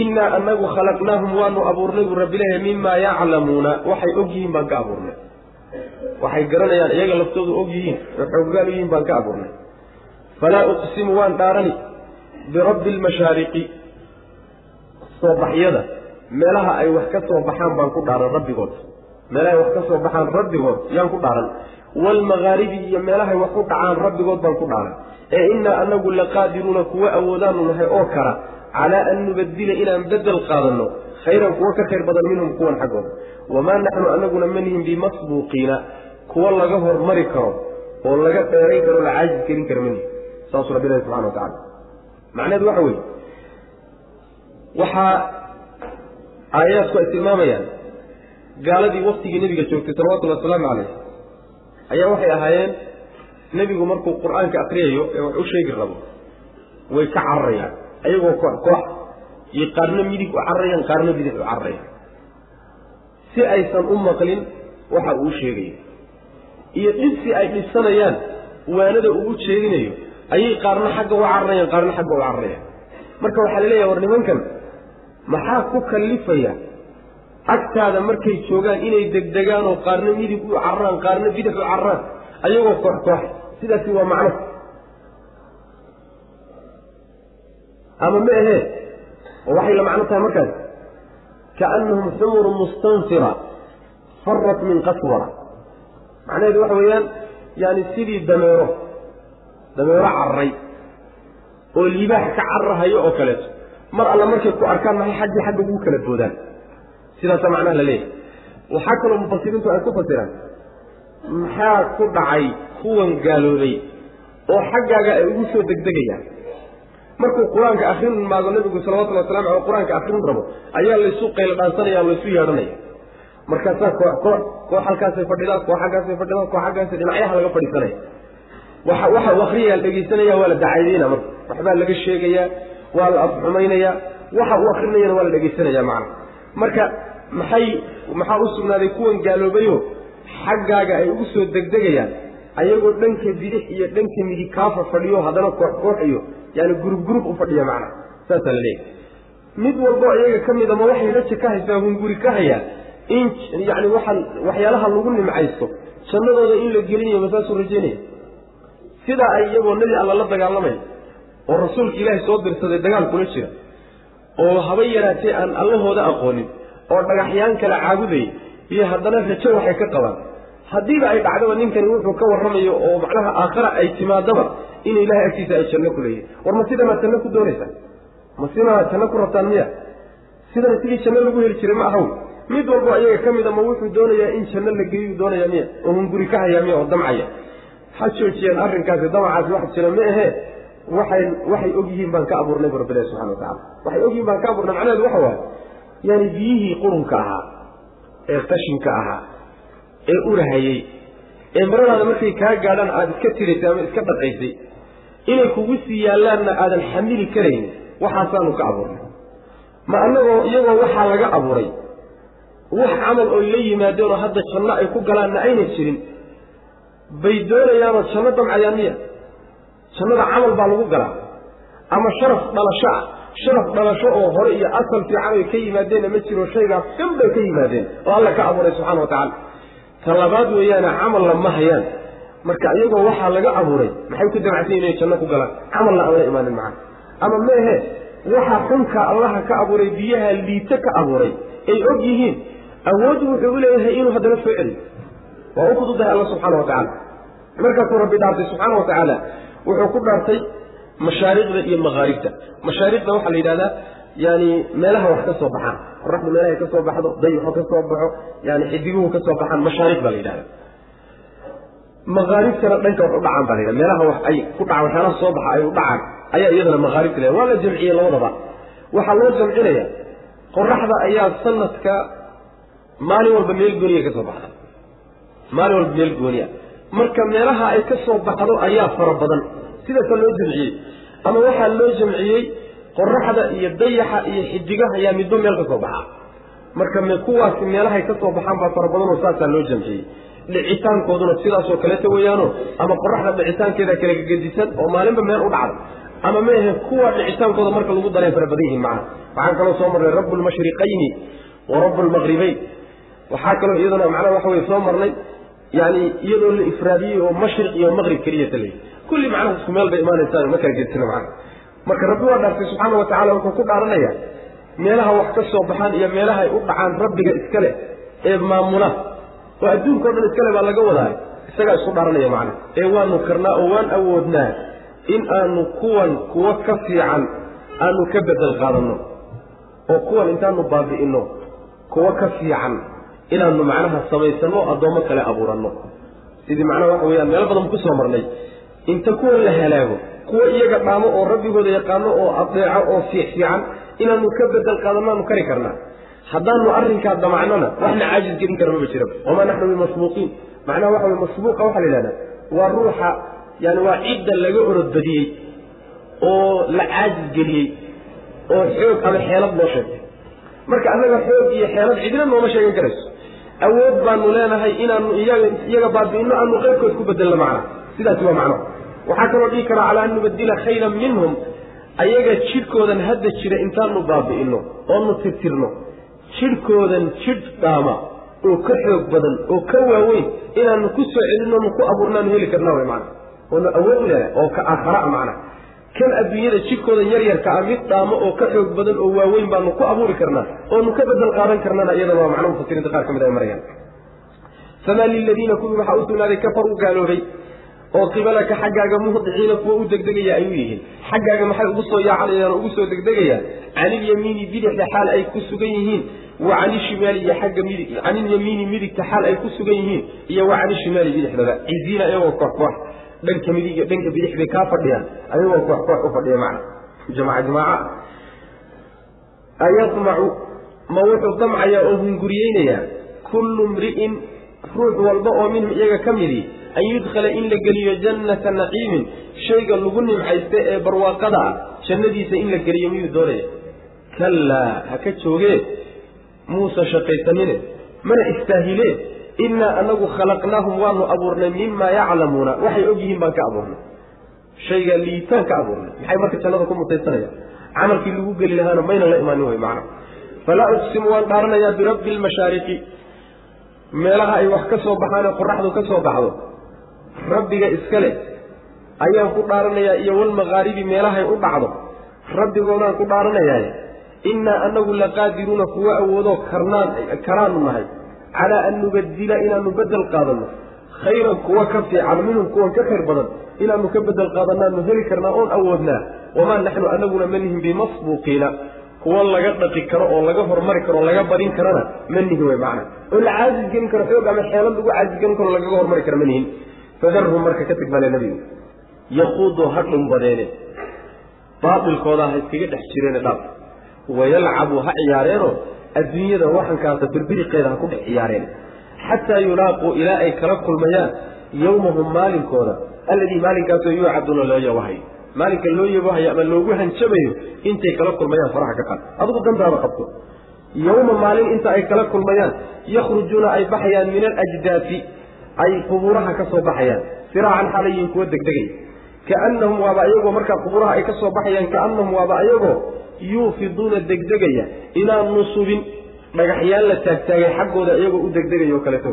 innaa anagu khalaqnaahum waanu abuurnay buu rabbilahay mimaa yaclamuuna waxay og yihiin baan ka abuurnay. Waxay garanayaan iyaga laftoodu og yihiin oo u yihiin baan ka abuurnay. Falaa uqsimu waan dhaarani birabbi almashaariqi soo baxyada meelaha ay wax ka soo baxaan baan ku dhaaran rabbigood. Meelahay wax ka soo baxaan rabbigood yaan ku dhaaran. Waalmaghaaribi iyo meelahay wax u dhacaan rabbigood baan ku dhaaran. Ee innaa anagu laqaadiruuna kuwa awoodaanu nahay oo kala calaa an nubadila inaan bedel qaadanno khayran kuwo ka khayr badan minhum kuwan xaggooda. Wamaa naxnu anaguna manihin bimasbuuqiina kuwa laga hormari karo oo laga dheerayn karo la caajis gelin kara manihin saasuu rabbi ilahi subxana wa tacala macnaheedu waxa weeye waxaa aayaadku ay tilmaamayaan gaaladii waktigii nebiga joogtay salawatullhi wasalaamu calayh ayaa waxay ahaayeen nebigu markuu qur'aanka akriyayo ee wax u sheegi rabo way ka cararayaan. Ayagoo koox koox iyo qaarna midig u cararayaan qaarna bidix u cararayaan. Si aysan u maqlin waxa uu sheegayo iyo dhibsi ay dhibsanayaan waanada uu u jeedinayo ayay qaarna xagga u cararayaan qaarna xagga u cararayaan. Marka waxaa la leeyahay war nimankan maxaa ku kallifaya agtaada markay joogaan inay degdegaan oo qaarna midig u cararaan qaarna bidix u cararaan ayagoo koox kooxa sidaasi waa macno. Ama ma ahee oo waxay la macno tahay markaas. Kaannahum xumurun mustanfira farat min qaswara. Macnaheedu waxa weeyaan yaani sidii dameero dameero cararay oo libaax ka cararahayo oo kaleeto mar alla markay ku arkaan maxay xaggii xagga ugu kala boodaan? Sidaasaa macnaha la leeyahay. Waxaa kaloo mufasiriintu ay ku fasiraan maxaa ku dhacay kuwan gaaloobay oo xaggaaga ay ugu soo degdegayaan? Markuu qur'aanka akrin maago nabigu salawatullhi waslamu aleh qur'aanka akrin rabo ayaa laysu qaylo dhaansanaya laysu yeedhanaya. Markaasaa koox koox halkaasay fadhidaan koox xaggaasay fadhidaan koox xaggaasay dhinacyaha laga fadhiisanaya. Waxa waxa u dhegaysanaya waa la dacaydeyna marka. Waxbaa laga sheegayaa waa la afxumaynayaa waxa uu akrinayana waa la dhegaysanaya macna. Marka maxay maxaa u sugnaaday kuwan gaaloobayo? Xaggaaga ay ugu soo degdegayaan ayagoo dhanka bidix iyo dhanka midig kaafa fadhiyo haddana koox koox iyo yaani gurub gurub u fadhiya macna. Saasaa la leeyahay. Mid walbo iyaga ka mid ama waxay raja ka haysaa hunguri ka hayaa in yani waxaan waxyaalaha lagu nimcaysto jannadooda in la gelinayo masaasuu rajeynaya sidaa ay iyagoo nebi alla la dagaalamaya oo rasuulka ilaahay soo dirsaday dagaal kula jira oo haba yaraatee aan allahooda aqoonin oo dhagaxyaan kala caabudayay iyo haddana rajo waxay ka qabaan. Haddiiba ay dhacdaba ninkani wuxuu ka warramayo oo macnaha aakhara ay timaadaba in ilahay agtiisa ay janno ku leeyihiin war ma sidanaad janno ku doonaysaa? Ma sidanaad janno ku rabtaan miya? Sidana sidii janno lagu heli jiray ma ahaw mid walbo ayaga ka mida ma wuxuu doonayaa in janno la geeyuu doonaya miya? Oo hunguri ka hayaa miya oo damcaya? Ha joojiyeen arrinkaasi damacaasi wax jira ma ahee waxay waxay og yihiin baan ka abuurnay bu rabbilahi subxana wa tacala waxay og yihiin baan ka abuurnay macnaheedu waxa waaye yaani biyihii qurunka ahaa ee qashinka ahaa ee urahayey ee maradaada markay kaa gaadhaan aada iska tiraysay ama iska dhaqaysay inay kugu sii yaallaanna aadan xamili karaynin waxaasaanu ka abuurnay. Ma annagoo iyagoo waxaa laga abuuray wax camal oy la yimaadeen oo hadda janno ay ku galaanna ayna jirin bay doonayaanoo janno damcayaan miya jannada camal baa lagu galaa. Ama sharaf dhalasho ah. Sharaf dhalasho oo hore iyo asal fiican ay ka yimaadeenna ma jiro shaygaas dhan bay ka yimaadeen oo alla ka abuuray subxana wa tacala ta labaad weeyaane camalna ma hayaan. Marka iyagoo waxaa laga abuuray maxay ku damacsan inay janno ku galaan? Camalna aan la imaanin macana ama meehe waxa xunka allaha ka abuuray biyaha liito ka abuuray ay og yihiin. Awooddu wuxuu u leeyahay inuu haddana soo celiyo. Waa u fududahay alla subxana wa tacala markaasuu rabbi dhaartay subxaana wa tacaala wuxuu ku dhaartay mashaariqda iyo makaaribta mashaariqda waxaa la yidhahdaa yani meelaha wax ka soo baxaan qoraxdu meelahay ka soo baxdo dayixo ka soo baxo yani xidiguhu ka soo baxaan mashaariq baa la yidhahda makaaribtana dhanka wax u dhacaan baa la yidhahda meelaha wax ay ku dhacaan waxyaalaha soo baxa ay u dhacaan ayaa iyadana makaaribta la waa la jamciyey labadaba. Waxaa loo jamcinaya qoraxda ayaa sanadka maalin walba meel gooniya ka soo baxda maalin walba meel gooniya marka meelaha ay ka soo baxdo ayaa fara badan. Sidaasa loo jamciyey. Ama waxaa loo jamciyey qoraxda iyo dayaxa iyo xidigaha ayaa midba meel ka soo baxaa marka kuwaasi meelahay ka soo baxaan baa fara badanoo saasaa loo jamciyey. Dhicitaankooduna sidaasoo kaleeta weeyaano ama qoraxda dhicitaankeeda kale gagedisan oo maalinba meel u dhacda ama meahe kuwa dhicitaankooda marka lagu daray fara badan yihiin macana waxaan kaloo soo marnay rabu lmashriqayni wa rabu lmaqribayn waxaa kaloo iyaduna macnaha waxa weye soo marnay yani iyadoo la ifraadiyey oo mashriq iyo maqrib keliyata leeyahy kulli macnaha isku meel bay imaanaysaa ma kala gedsina macana marka rabbi waa dhaartay subxaana wa tacala wuxuu ku dhaaranaya meelaha wax ka soo baxaan iyo meelaha ay u dhacaan rabbiga iskale ee maamula. Oo adduunka o dhan iskale baa laga wadaa. Isagaa isku dhaaranaya macana ee waanu karnaa oo waan awoodnaa in aanu kuwan kuwo ka fiican aanu ka bedel qaadanno oo kuwan intaanu baabi'inno. Kuwo ka fiican inaanu macnaha samaysanno addoommo kale abuuranno. Sidii macnaha waxa weyaan meelo badan ku soo marnay. Inta kuwan la halaago kuwo iyaga dhaamo oo rabbigooda yaqaano oo adeeco oo fiix fiican inaanu ka bedel qaadannaanu kari karnaa. Haddaanu arrinkaa damacnona waxna caajis gelin kara maba jiraba. Wamaa naxnu bimasbuuqiin macnaha waxa wey masbuuqa waxaa la yidhahdaa waa ruuxa yani waa cidda laga orodbadiyey oo la caajis geliyey oo xoog ama xeelad loo sheegay marka annaga xoog iyo xeelad cidina nooma sheegan karayso awood baanu leenahay inaanu iyaga baabi'ino aanu qaybkood ku bedelno macna sidaasi waa macno. Waxaa kaloo dhihi karaa calaa an nubadila khayran minhum ayaga jidhkoodan hadda jira intaanu baabi'ino oonu tirtirno. Jidhkoodan jidh dhaama oo ka xoog badan oo ka waaweyn inaanu ku soo celinonu ku abuurnaanu heli karnaa way macna oonu awood u leedahay oo ka aakhara macna kan adduunyada jidhkoodan yaryarka ah mid dhaamo oo ka xoog badan oo waaweyn baanu ku abuuri karnaa oonu ka bedel qaadan karnana iyadana waa macno mufasiriinta qaar ka mid ay marayaan famaa liladiina kuwii waxaa u sugnaaday kafaruu gaaloobay oo qibalaka xaggaaga muhdiciina kuwa u degdegaya ay u yihiin. Xaggaaga maxay ugu soo yaacanayaan oo ugu soo degdegayaan? Canilyamiini bidixda xaal ay ku sugan yihiin wa canishimaali iyo xagga midig canilyamiini midigta xaal ay ku sugan yihiin iyo wa canishimaali bidixdaba. Ciziina iyagoo koox koox dhanka midig iyo dhanka bidix bay kaa fadhiyaan. Ayagoo koox koox u fadhiya macna. Jamaca jamaaca ayadmacu ma wuxuu damcayaa oo hunguriyeynayaa. Kullu mri'in ruux walba oo minhum iyaga ka midi an yudkhala in la geliyo jannata naciimin. Shayga lagu nimcaysta ee barwaaqada ah jannadiisa in la geliyo miyuu doonaya? Kallaa ha ka joogee? Muusa shaqaysanine. Mana istaahilee innaa anagu khalaqnaahum waanu abuurnay mimaa yaclamuuna. Waxay og yihiin baan ka abuurnay. Shayga liitaan ka abuurnay. Maxay marka jannada ku mutaysanayaan camalkii lagu geli lahaana mayna la imaanin way macna falaa uqsimu waan dhaaranayaa birabbi lmashaariqi meelaha ay wax ka soo baxaan ee qoraxdu ka soo baxdo. Rabbiga iska leh ayaan ku dhaaranayaa iyo walmakaaribi meelahay u dhacdo. Rabbigoodaan ku dhaaranayaa. Innaa anagu laqaadiruuna kuwa awoodoo karnaan karaanu nahay calaa an nubadila inaanu bedel qaadanno. Khayran kuwa ka fiican minhum kuwan ka khayr badan inaanu ka bedel qaadanaanu heli karnaa oon awoodnaa. Wamaa naxnu anaguna manihin bimasbuuqiina kuwa laga dhaqi karo oo laga hormari karo o laga badin karana manihin way macna oo la caajis gelin karo xoog ama xeelad lagu caajis gelin karo lagaga hormari karo manihin fadarhum marka ka tigbaale nabigu yaquudu ha dhumbadeene baatilkooda ha iskaga dhex jireene dhaaf wayalcabu ha ciyaareenoo adduunyada waxankaasa birbiriqeeda ha ku dhex ciyaareen xataa yulaaquu ilaa ay kala kulmayaan yowmahum maalinkooda alladii maalinkaasoo yuucaduuna loo yabahayo maalinka loo yabahayo ama loogu hanjabayo intay kala kulmayaan faraha ka qaad adigu dantaada qabto yowma maalin inta ay kala kulmayaan yakhrujuuna ay baxayaan min alajdaasi ay qubuuraha ka soo baxayaan siraacan xalayin kuwa degdegay kaannahum waaba ayagoo markaa qubuuraha ay ka soo baxayaan kaannahum waaba ayagoo yuufiduuna degdegaya ilaa nusubin dhagaxyaan la taagtaagay xaggooda iyagoo u degdegayo kaleeto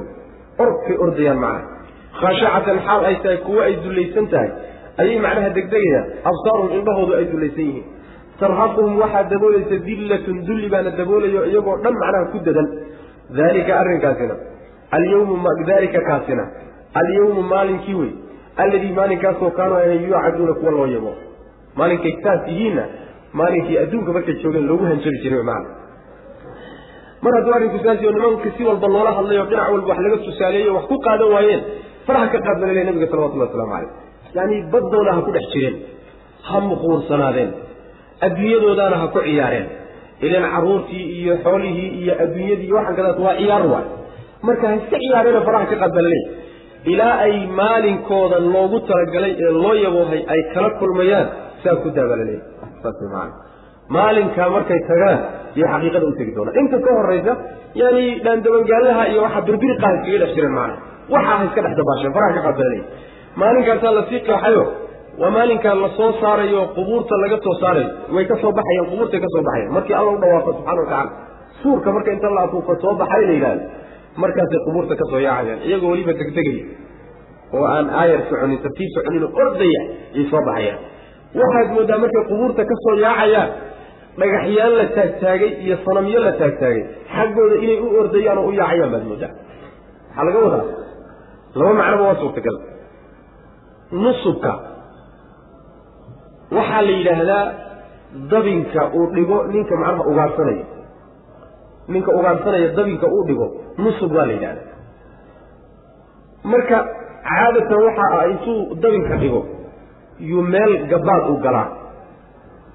orkay ordayaan macnaha. Khaashacatan xaal ay tahay kuwo ay dullaysan tahay. Ayay macnaha degdegayaan. Absaaruhum indhahoodu ay dullaysan yihiin. Tarhaquhum waxaa daboolaysa dillatun dulli baana daboolayo iyagoo dhan macnaha ku dadan. Daalika arrinkaasina. Alyawmu daalika kaasina. Alyawmu maalinkii wey. Alladii maalinkaasoo kaanuu ahan yuucaduuna kuwa loo yabo. Maalinkay saas yihiinna maalinkii adduunka markay joogeen loogu hanjabi jiray macna. Mar hadduu arrinku saasi oo nimanka si walba loola hadlayo dhinac walba wax laga tusaaleeyo wax ku qaadan waayeen faraha ka qaad balale nabiga salawatullahi waslamu calayh. Yacni baddooda ha ku dhex jireen ha muquursanaadeen adduunyadoodaana ha ku ciyaareen. Ilan carruurtii iyo xoolihii iyo adduunyadii iyo waxaan kadaas waa ciyaar waay. Marka ha iska ciyaareeno faraha ka qaad balale ilaa ay maalinkooda loogu talagalay ee loo yaboohay ay kala kulmayaan saa ku daabalale saas maana maalinkaa markay tagaan yay xaqiiqada u tegi doonaan inta ka horaysa yani dhaandabangaalaha iyo waxaa birbiriqaha iskaga dhex jireen macana waxaa ha iska dhex dabaasheen faraha ka qaadbalanay maalinkaasaa la sii qeexayo waa maalinkaa la soo saarayo qubuurta laga soo saarayo way ka soo baxayeen qubuurtay ka soo baxayeen markii alla u dhawaaqo subxana watacala suurka marka inta la afuufo soo baxay la yidhahdo markaasay qubuurta ka soo yaacayaan. Iyagoo weliba degdegaya oo aan aayar soconin tartiib soconin oo ordaya yay soo baxayaan waxaad mooddaa markay qubuurta ka soo yaacayaan dhagaxyaan la taagtaagay iyo sanamyo la taagtaagay xaggooda inay u ordayaan oo u yaacayaan baad mooddaa maxaa laga wadaa. Laba macnoba waa suurtagal. Nusubka. Waxaa la yidhaahdaa dabinka uu dhigo ninka macnaha ugaadhsanaya ninka ugaadhsanaya dabinka uu dhigo nusub waa la yidhahdaa marka caadatan waxa ah intuu dabinka dhigo yuu meel gabaad u galaa.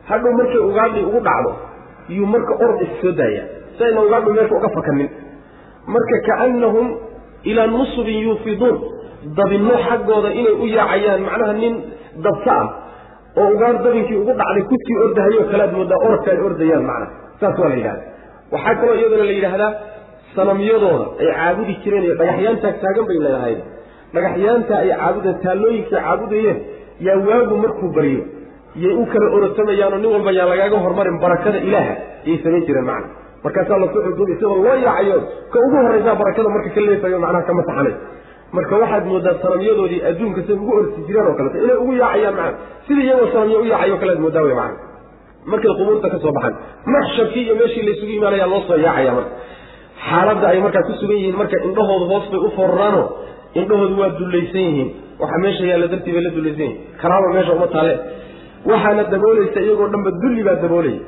Hadhow markay ugaadhi ugu dhacdo yuu marka orod is soo daaya si ayna ugaadhu meesha uga fakanin marka kaannahum ilaa nusubin yuufiduun dabinno xaggooda inay u yaacayaan macnaha nin dabka ah oo ugaadh dabinkii ugu dhacday kudkii ordahayoo kale aad moodaa orodka ay ordayaan macnaha. Saas waa la yidhahda waxaa kaloo iyadana la yidhaahdaa sanamyadooda ay caabudi jireen iyo dhagaxyaan taagtaagan bay leedahay. Dhagaxyaanta ay caabudeen taallooyinkai caabudayeen yaa waagu markuu baryo yay u kala orotamayaanoo nin walba yaa lagaaga hormarin barakada ilaaha ayay samayn jireen macna. Markaasaa la soo xuduuba isagoo loo yaacayo ka ugu horraysaa barakada marka ka leefayo macnaha kama taxanay marka waxaad moodaa sanamyadoodii adduunka say ugu orsi jireen oo kaleeto inay ugu yaacayaan macna. Sida iyagoo sanamyo u yaacayo kalead moodaa wey macna. Markay qubuurta ka soo baxaan maxshabkii iyo meeshii laysugu imaanayaa loo soo yaacaya marka. Xaaladda ay markaa ku sugan yihiin marka indhahooda hoos bay u forraano indhahoodu waa dullaysan yihiin waxa meesha yaalla dartii bay la dullaysan yihiin karaama meesha uma taale. Waxaana daboolaysa iyagoo dhanba dulli baa daboolaya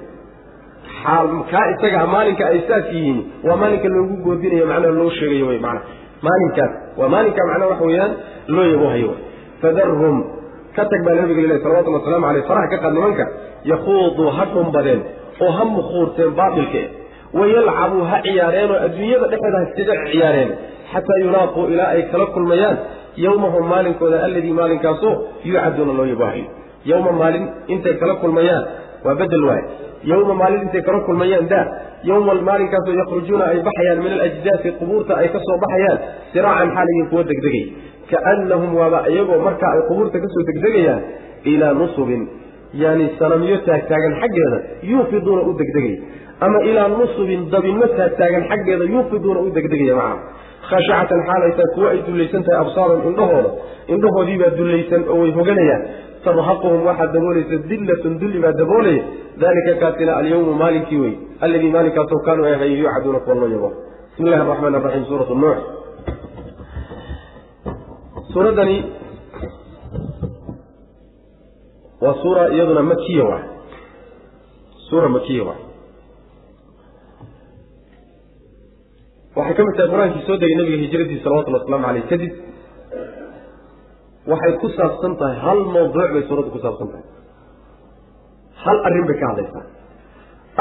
kaa isaga maalinka ay saas yihiin waa maalinka loogu goodinayo macnaha loo sheegayo wy mana maalinkaas waa maalinka macnaha waxa weeyaan loo yabohayo fadarhum ka tag baa nabiga lilaahi salawatulli waslamu aleyh faraha ka qaad nimanka yakhuuduu ha dhunbadeen oo ha mukhuurteen baatilke wayalcabuu ha ciyaareenoo adduunyada dhexeeda ha iskaga ciyaareen xataa yulaaquu ilaa ay kala kulmayaan yowmahum maalinkooda alladii maalinkaasoo yuucaduuna loo yabohayo yowma maalin intay kala kulmayaan. Waa bedel waay yowma maalin intay kala kulmayaan daa. Yowma maalinkaasoo yakhrujuuna ay baxayaan min alajdaasi qubuurta ay ka soo baxayaan. Siraacan xaalayin kuwa degdegay. Kaannahum waaba iyagoo markaa ay qubuurta ka soo degdegayaan ilaa nusubin. Yani sanamyo taagtaagan xaggeeda yuufiduuna u degdegay. Ama ilaa nusubin dabinno taagtaagan xaggeeda yuufiduuna u degdegaya macaa khashacatan xaalaytaa kuwa ay dullaysan tahay absaaran indhahooda indhahoodiibaa dullaysan oo way hoganayaan tarhaquhum waxaa daboolaysa dillatun dulli baa daboolaya dalika kaasina alyawmu maalinkii wey alladii maalinkaasoo kaanuu ay yucaduuna kuwa loo yabo bismi illahi araxmaan araxiim suuratu nuux suuraddani waa suura iyaduna makiya waay suura makiya waay waxay ka mid tahay qur'aankii soo degay nabiga hijradiisa salawatullhi waslamu aleyh kadib waxay ku saabsan tahay hal mawduuc bay suuraddu ku saabsan tahay. Hal arrin bay ka hadlaysaa.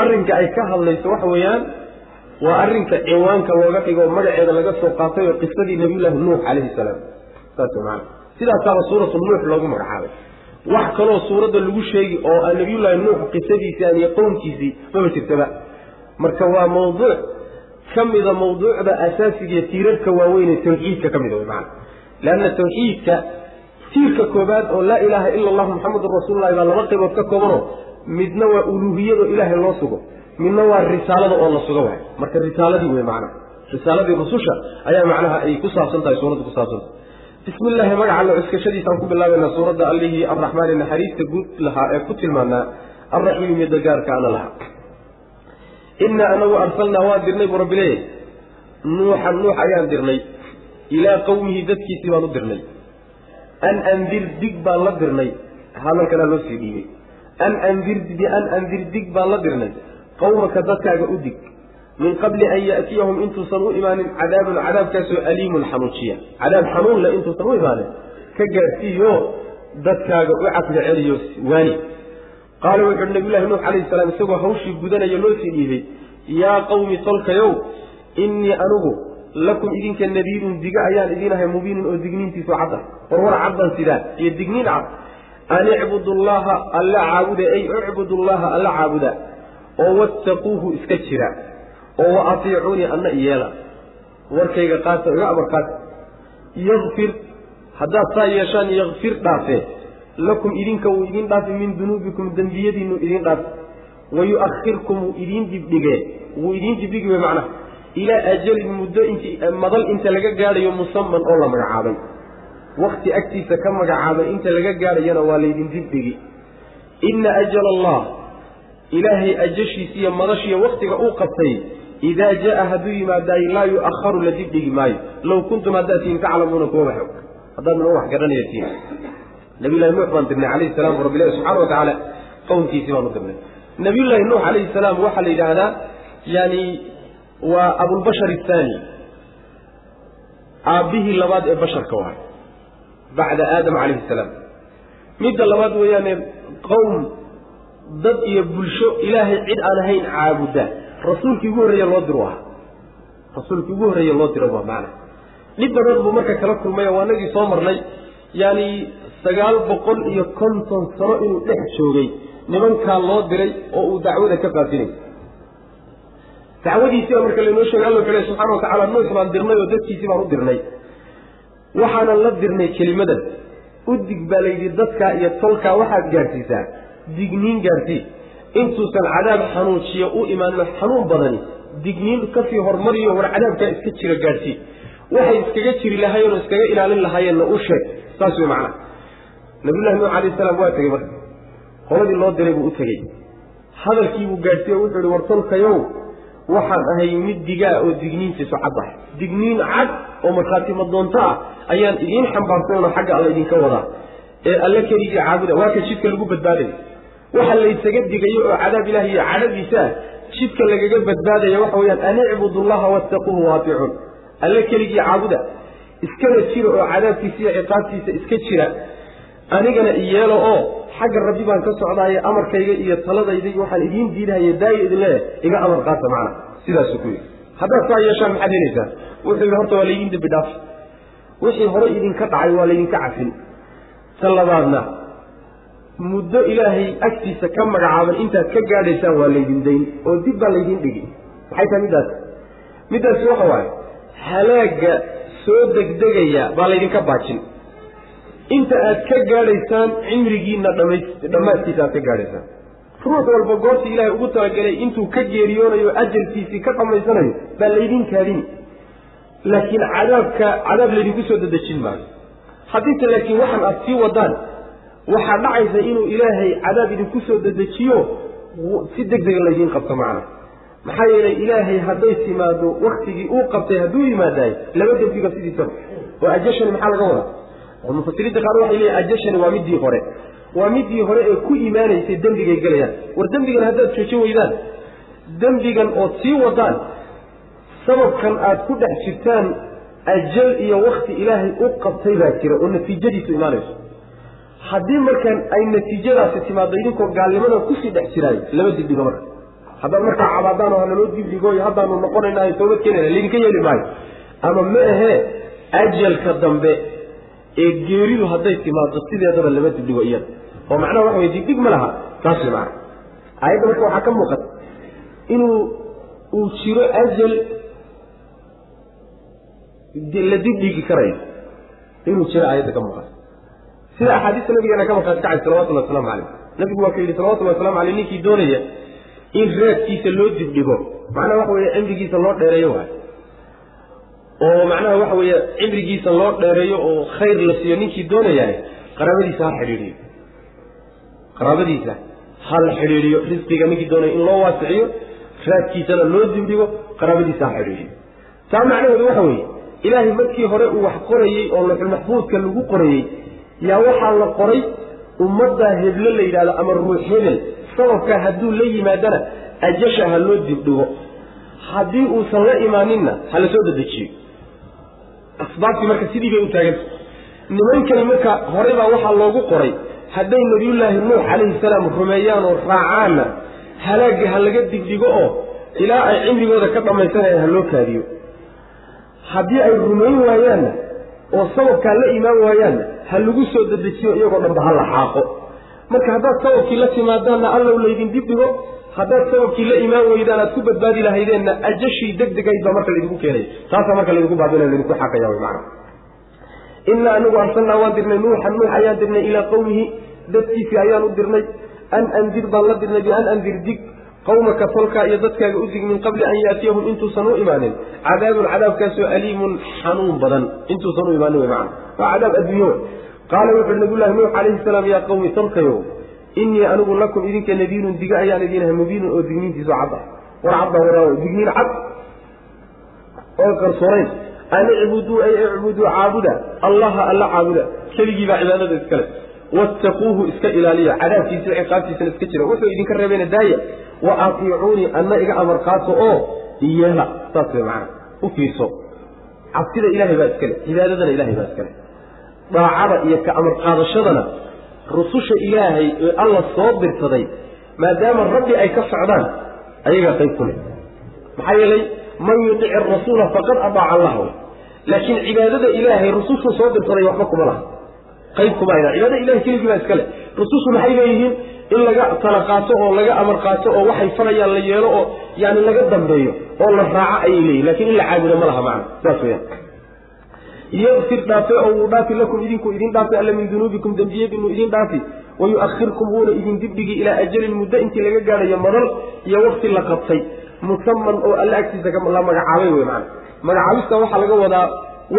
Arrinka ay ka hadlayso waxa weeyaan waa arrinka ciwaanka looga dhigo magaceeda laga soo qaatay oo qisadii nabiyullaahi nuux calayhi salaam. Saas maana sidaasaaba suuratu nuux loogu magacaabay. Wax kaloo suuradda lagu sheegi oo nabiyullaahi nuux qisadiisii aan iyo qownkiisii maba jirtaba. Marka waa mawduuc ka mida mawduucda asaasigiiyo tiirarka waaweyn ee tawxiidka ka mida wy maana tawxiidka tiirka koobaad oo laa ilaaha ila allahu muxamadun rasuululahi baa laba qaybood ka koobanoo midna waa uluuhiyado ilaahay loo sugo midna waa risaalada oo la sugo waay marka risaaladii wey macnaha risaaladii rususha ayaa macnaha ay ku saabsan tahay suuradda ku saabsantah bismi illaahi magaca alla cuskashadiisaan ku bilaabaynaa suuradda allihii arraxmaani naxariista guud lahaa ee ku tilmaanaa arraxiimi midda gaarka ana lahaa innaa anagu arsalnaa waan dirnay buu rabbi leeyahy nuuxan nuux ayaan dirnay. Ilaa qowmihi dadkiisii baan u dirnay. An andir dig baan la dirnay. Hadalkanaa loo sii dhiibay. An andir bian andir dig baan la dirnay. Qowmaka dadkaaga u dig. Min qabli an ya'tiyahum intuusan u imaanin cadaabun cadaabkaasoo aliimun xanuujiya cadaab xanuunle intuusan u imaanin. Ka gaarsiiyo dadkaaga u caqli celiyo waani qaala wuxuuhi nabiyullahi nuux calayhi salaam isagoo hawshii gudanaya loo sii dhiibay yaa qawmi tolkayow innii anugu lakum idinka nadiirun diga ayaan idiin ahay mubiinun oo digniintiisu cadda warwar caddan sidaa iyo digniin cad. An icbudu llaha alla caabuda ay icbudu llaha alla caabuda oo wattaquuhu iska jira oo wa atiicuunii anna iyeela warkayga qaata iga amar qaata yakfir haddaad saa yeeshaan yakfir dhaafee lakum idinka wuu idin dhaafi min dunuubikum dembiyadiinu idin dhaafi wayu'akhirkum wuu idiin dibdhigee wuu idiin dibdhigi wey macnaha. Ilaa ajalin muddo inti madal inta laga gaadhayo musaman oo la magacaabay. Wakti agtiisa ka magacaabay inta laga gaadhayana waa laydin dibdhigi inna ajala allah ilaahay ajashiisa iyo madashiiyo waktiga uu qabtay idaa jaa hadduu yimaadaay laa yu'akharu la dibdhigi maayo. Low kuntum haddaad tihiin taclamuuna kuwa wax. Og haddaad noo wax garanaya tihiin nabiyullahi nuux baan dirnay calayhi salaam rabbilahi subxana wa tacaala qownkiisii baan u dirnay. Nabiyullaahi nuux calayhi salaam waxaa la yidhaahdaa yani waa abulbashar athaani aabbihii labaad ee basharka waay bacda aadam calayhi salaam. Midda labaad weeyaane qowm dad iyo bulsho ilaahay cid aan ahayn caabuda. Rasuulkii ugu horreeye loo diro aha rasuulkii ugu horreeye loo diro waa macna. Dhib badan buu marka kala kulmay oo waanagii soo marnay. Yaani sagaal boqol iyo konton sano inuu dhex joogay nimankaa loo diray oo uu dacwada ka faafinay dacwadiisiibaa marka laynoo sheegay alla wuxuu subxana wa tacala nuux baan dirnay oo dadkiisii baan u dirnay. Waxaanan la dirnay kelimadan udig baa layidhi dadkaa iyo tolkaa waxaad gaadhsiisaa digniin gaadhsii intuusan cadaab xanuujiya u imaanno xanuun badani digniin ka sii hormariyo war cadaabkaa iska jira gaadhsii waxay iskaga jiri lahaayeen oo iskaga ilaalin lahaayeenna u sheeg saas wey macnaha nabiyullahi nuux alayh salaam waa tegey marka. Qoladii loo diray buu u tegey. Hadalkiibuu gaadhsiiye o wuxuu ihi war tolkayow waxaan ahay mid digaa oo digniintiisu cad ah digniin cad oo markhaati madoonto ah ayaan idiin xambaarsanoo xagga alla idinka wadaa ee alle keligii caabuda waa ka jidka lagu badbaadayo waxa laysaga digayo oo cadaab ilaah iyo cadhadiisa ah jidka lagaga badbaadaya waxa weyaan an icbudu llaha wattaquuhu waaticuun. Alle keligii caabuda iskana jira oo cadaabkiisa iyo ciqaabtiisa iska jira anigana iyeelo oo xagga rabbi baan ka socdaaye amarkayga iyo taladayda waxaan idiin diidahaye daayo idin leeyahay iga amar qaata macna. Sidaasuu ku yidhi. Haddaad saa yeeshaan maxaad helaysaa wuxuu yidhi horta waa laydin dembi dhaaf. Wixii hore idinka dhacay waa laydinka cafin. Ta labaadna muddo ilaahay agtiisa ka magacaaban intaad ka gaadhaysaan waa laydin dayn oo dib baa laydin dhigi maxay tahay middaas? Middaasi waxa waaye halaagga soo degdegaya baa laydinka baajin inta aad ka gaadhaysaan cimrigiina dhammaadkiisa aad ka gaadhaysaan. Ruux walba goortii ilaahay ugu talagalay intuu ka geeriyoonayo ajalkiisii ka dhammaysanayo baa laydin kaadini laakiin cadaabka cadaab laydinku soo dadejin maayo. Haddiise laakiin waxaan aad sii wadaan waxaa dhacaysa inuu ilaahay cadaab idinku soo dedejiyo si deg dega laydiin qabto macna. Maxaa yeelay ilaahay hadday timaado waktigii uu qabtay hadduu yimaadaay laba dembiba sidiisaba oo ajashani maxaa laga wadaa mufasiriinta qaar waxay leeyihiin ajashani waa midii hore. Waa midii hore ee ku imaanaysay dembigay gelayaan. War dembigan haddaad joojin weydaan dembigan ood sii wadaan sababkan aad ku dhex jirtaan ajal iyo wakti ilaahay u qabtay baa jira oo natiijadiisu imaanayso. Haddii markaan ay natiijadaasi timaado idinkoo gaalnimada ku sii dhex jiraayo laba dibdhigo marka. Haddaad markaa cabaadaan oo hanaloo dibdhigo iyo haddaanu noqonayna toobad keenayna laydinka yeeli maayo. Ama ma ahee ajalka dambe ee geeridu hadday timaado sideedaba lama dibdhigo iyada oo macnaha waxa wey dibdhig ma laha taas way macana aayadda marka waxaa ka muuqata inuu uu jiro ajal la dibdhigi karayo. Inuu jiro aayadda ka muuqata. Sida axaadiista nabigeena ka markaati kacay salawatullahi wasalaamu caleyh nabigu waa ka yidhi salawatullahi waslamu aleyh ninkii doonaya in raadkiisa loo dibdhigo macnaha waxa weeye cimrigiisa loo dheereeyo waay oo macnaha waxa weeye cimrigiisa loo dheereeyo oo khayr la siiyo ninkii doonayaa qaraabadiisa ha xidhiidhiyo. Qaraabadiisa ha la xidhiidhiyo risqiga ninkii doonaya in loo waasiciyo raadkiisana loo dibdhigo qaraabadiisa ha xidhiidhiyo. Taa macnaheedu waxa weeye ilaahay markii hore uu wax qorayey oo laxulmaxbuudka lagu qorayey yaa waxaa la qoray ummaddaa heblo la yidhahdo ama ruux hebel sababkaa hadduu la yimaadana ajasha ha loo dibdhigo. Haddii uusan la imaaninna ha la soo dedejiyo asbaabtii marka sidii bay u taaganta nimankani marka horey baa waxaa loogu qoray hadday nabiyullaahi nuux calayhi salaam rumeeyaan oo raacaanna halaagga ha laga digdhigo oo ilaa ay cimrigooda ka dhammaysanayaan ha loo kaadiyo. Haddii ay rumayn waayaanna oo sababkaa la imaan waayaanna ha lagu soo dedejiyo iyagoo dhanba ha la xaaqo. Marka haddaad sababkii la timaadaanna allow laydin dibdhigo haddaad sababkii la imaan weydaan aad ku badbaadi lahaydeenna ajashii deg degayd baa marka laydinku keenaya taasaa marka laydinku baabinaya laydinku xaqaya wy macana inaa anigu arsalnaa waan dirnay nuuxan nuux ayaan dirnay ilaa qawmihi dadkiisii ayaan u dirnay. An andir baan la dirnay bian andir dig qawmaka tolkaa iyo dadkaaga u dig min qabli an yaatiyahum intuusan u imaanin. Cadaabun cadaabkaasoo aliimun xanuun badan intuusan u imaanin wy macana waa cadaab adduunyo. Qaala wuxuuhi nabiyullahi nuux calayhi salaam yaa qawmi tolkayo inii anigu lakum idinka nadiirun diga ayaan idinahay mubiinun oo digniintiisu cad ah. War cadda waraawo digniin cad oo qarsoonayn an icbuduu ay icbuduu caabuda allaha alla caabuda. Keligii baa cibaadada iskale wattaquuhu iska ilaaliya cadaabkiisa ciqaabtiisana iska jira wuxuu idinka reebayna daaya wa atiicuunii anna iga amar qaato oo iyeela saas way macana u fiirso. Cabsida ilaahay baa iskale cibaadadana ilahay baa iskale daacada iyo ka amar qaadashadana rususha ilaahay ee alla soo dirsaday maadaama rabbi ay ka socdaan ayagaa qayb ku leh maxaa yeelay man yudici arasuula faqad adaaca allaha laakiin cibaadada ilaahay rusushuu soo dirsaday waxba kuma laha. Qayb kuma ayna cibaadada ilahay keligii baa iska leh. Rusushu maxay leeyihiin? In laga tala qaato oo laga amar qaato oo waxay farayaan la yeelo oo yani laga dambeeyo oo la raaco ayay leeyihiin laakiin in la caabudo ma laha macna. Saas weyaan yakfir dhaafe oo wuu dhaafi lakum idinku idin dhaafi alla min dunuubikum dembiyadiinu idin dhaafi wayu'ahirkum wuuna idin dibdhigi ilaa ajalin muddo intii laga gaadhayo madal iyo wakti la qabtay. Musaman oo alle agtiisa la magacaabay wey macana magacaabista waxaa laga wadaa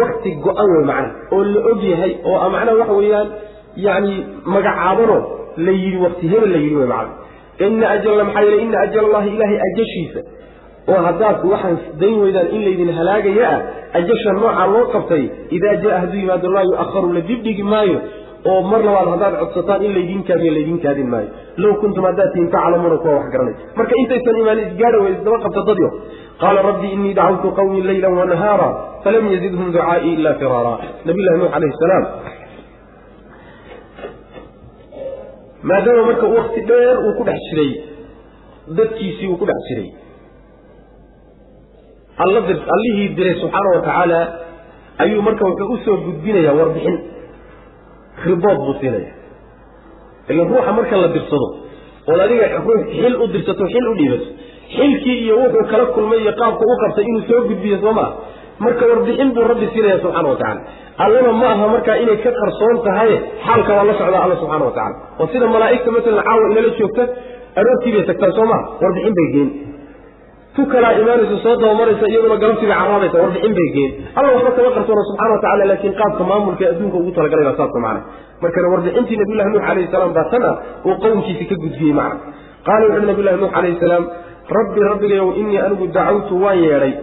wakti go-an wey macana oo la og yahay oo macnaha waxa weeyaan yani magacaabano la yidhi wakti hebel la yidhi wey macana ina ajala maxaa yeele ina ajal allahi ilaahay ajashiisa oo haddaad waxaan dayn weydaan in laydin halaagaya ah ajasha noocaa loo qabtay idaa jaa hadduu yimaado laa yu-aharu la dibdhigi maayo oo mar labaad haddaad codsataan in laydin kaadiyo laydin kaadin maayo. Low kuntum haddaad tihin taclamuuna kuwa wax garanay marka intaysan imaan isgaadha way isdaba qabta dadyo qaala rabbii inii dacawtu qawmii layla wanahaara falam yazidhum ducaa'ii ila firaara. Nabiy llahi nuux alayhi salaam. Maadaama marka wakti dheer uu ku dhex jiray dadkiisii uu ku dhex jiray allihii diray subxaana wa tacaala ayuu marka wuxuu u soo gudbinayaa warbixin. Ribood buu siinaya. Ila ruuxa marka la dirsado ood adiga ruux xil u dirsato xil u dhiibato xilkii iyo wuxuu kala kulmay iyo qaabku u qabtay inuu soo gudbiyo soo maa marka warbixin buu rabbi siinaya subxana wa tacala allana ma aha markaa inay ka qarsoon tahay xaalka waa la socdaa alla subxana wa tacala oo sida malaa'igta masalan caawa inala joogta aroortii bay tagtaan soo maa warbixin bay geen tu kalaa imaanaysa soo dabamaraysa iyaduna galabtiibay caraabaysa warbixin bay geen alla waxba kama qarsoona subxana wa tacala laakiin qaabka maamulka ee adduunka ugu talagalay saasa macna markana warbixintii nabiyullahi nuux alayhi salaam baa tan ah uu qowmkiisi ka gudbiyey macna qaala wuxuuhi nabiyullahi nuux alayhi salaam rabbi rabbigayow innii anigu dacawtu waan yeedhay.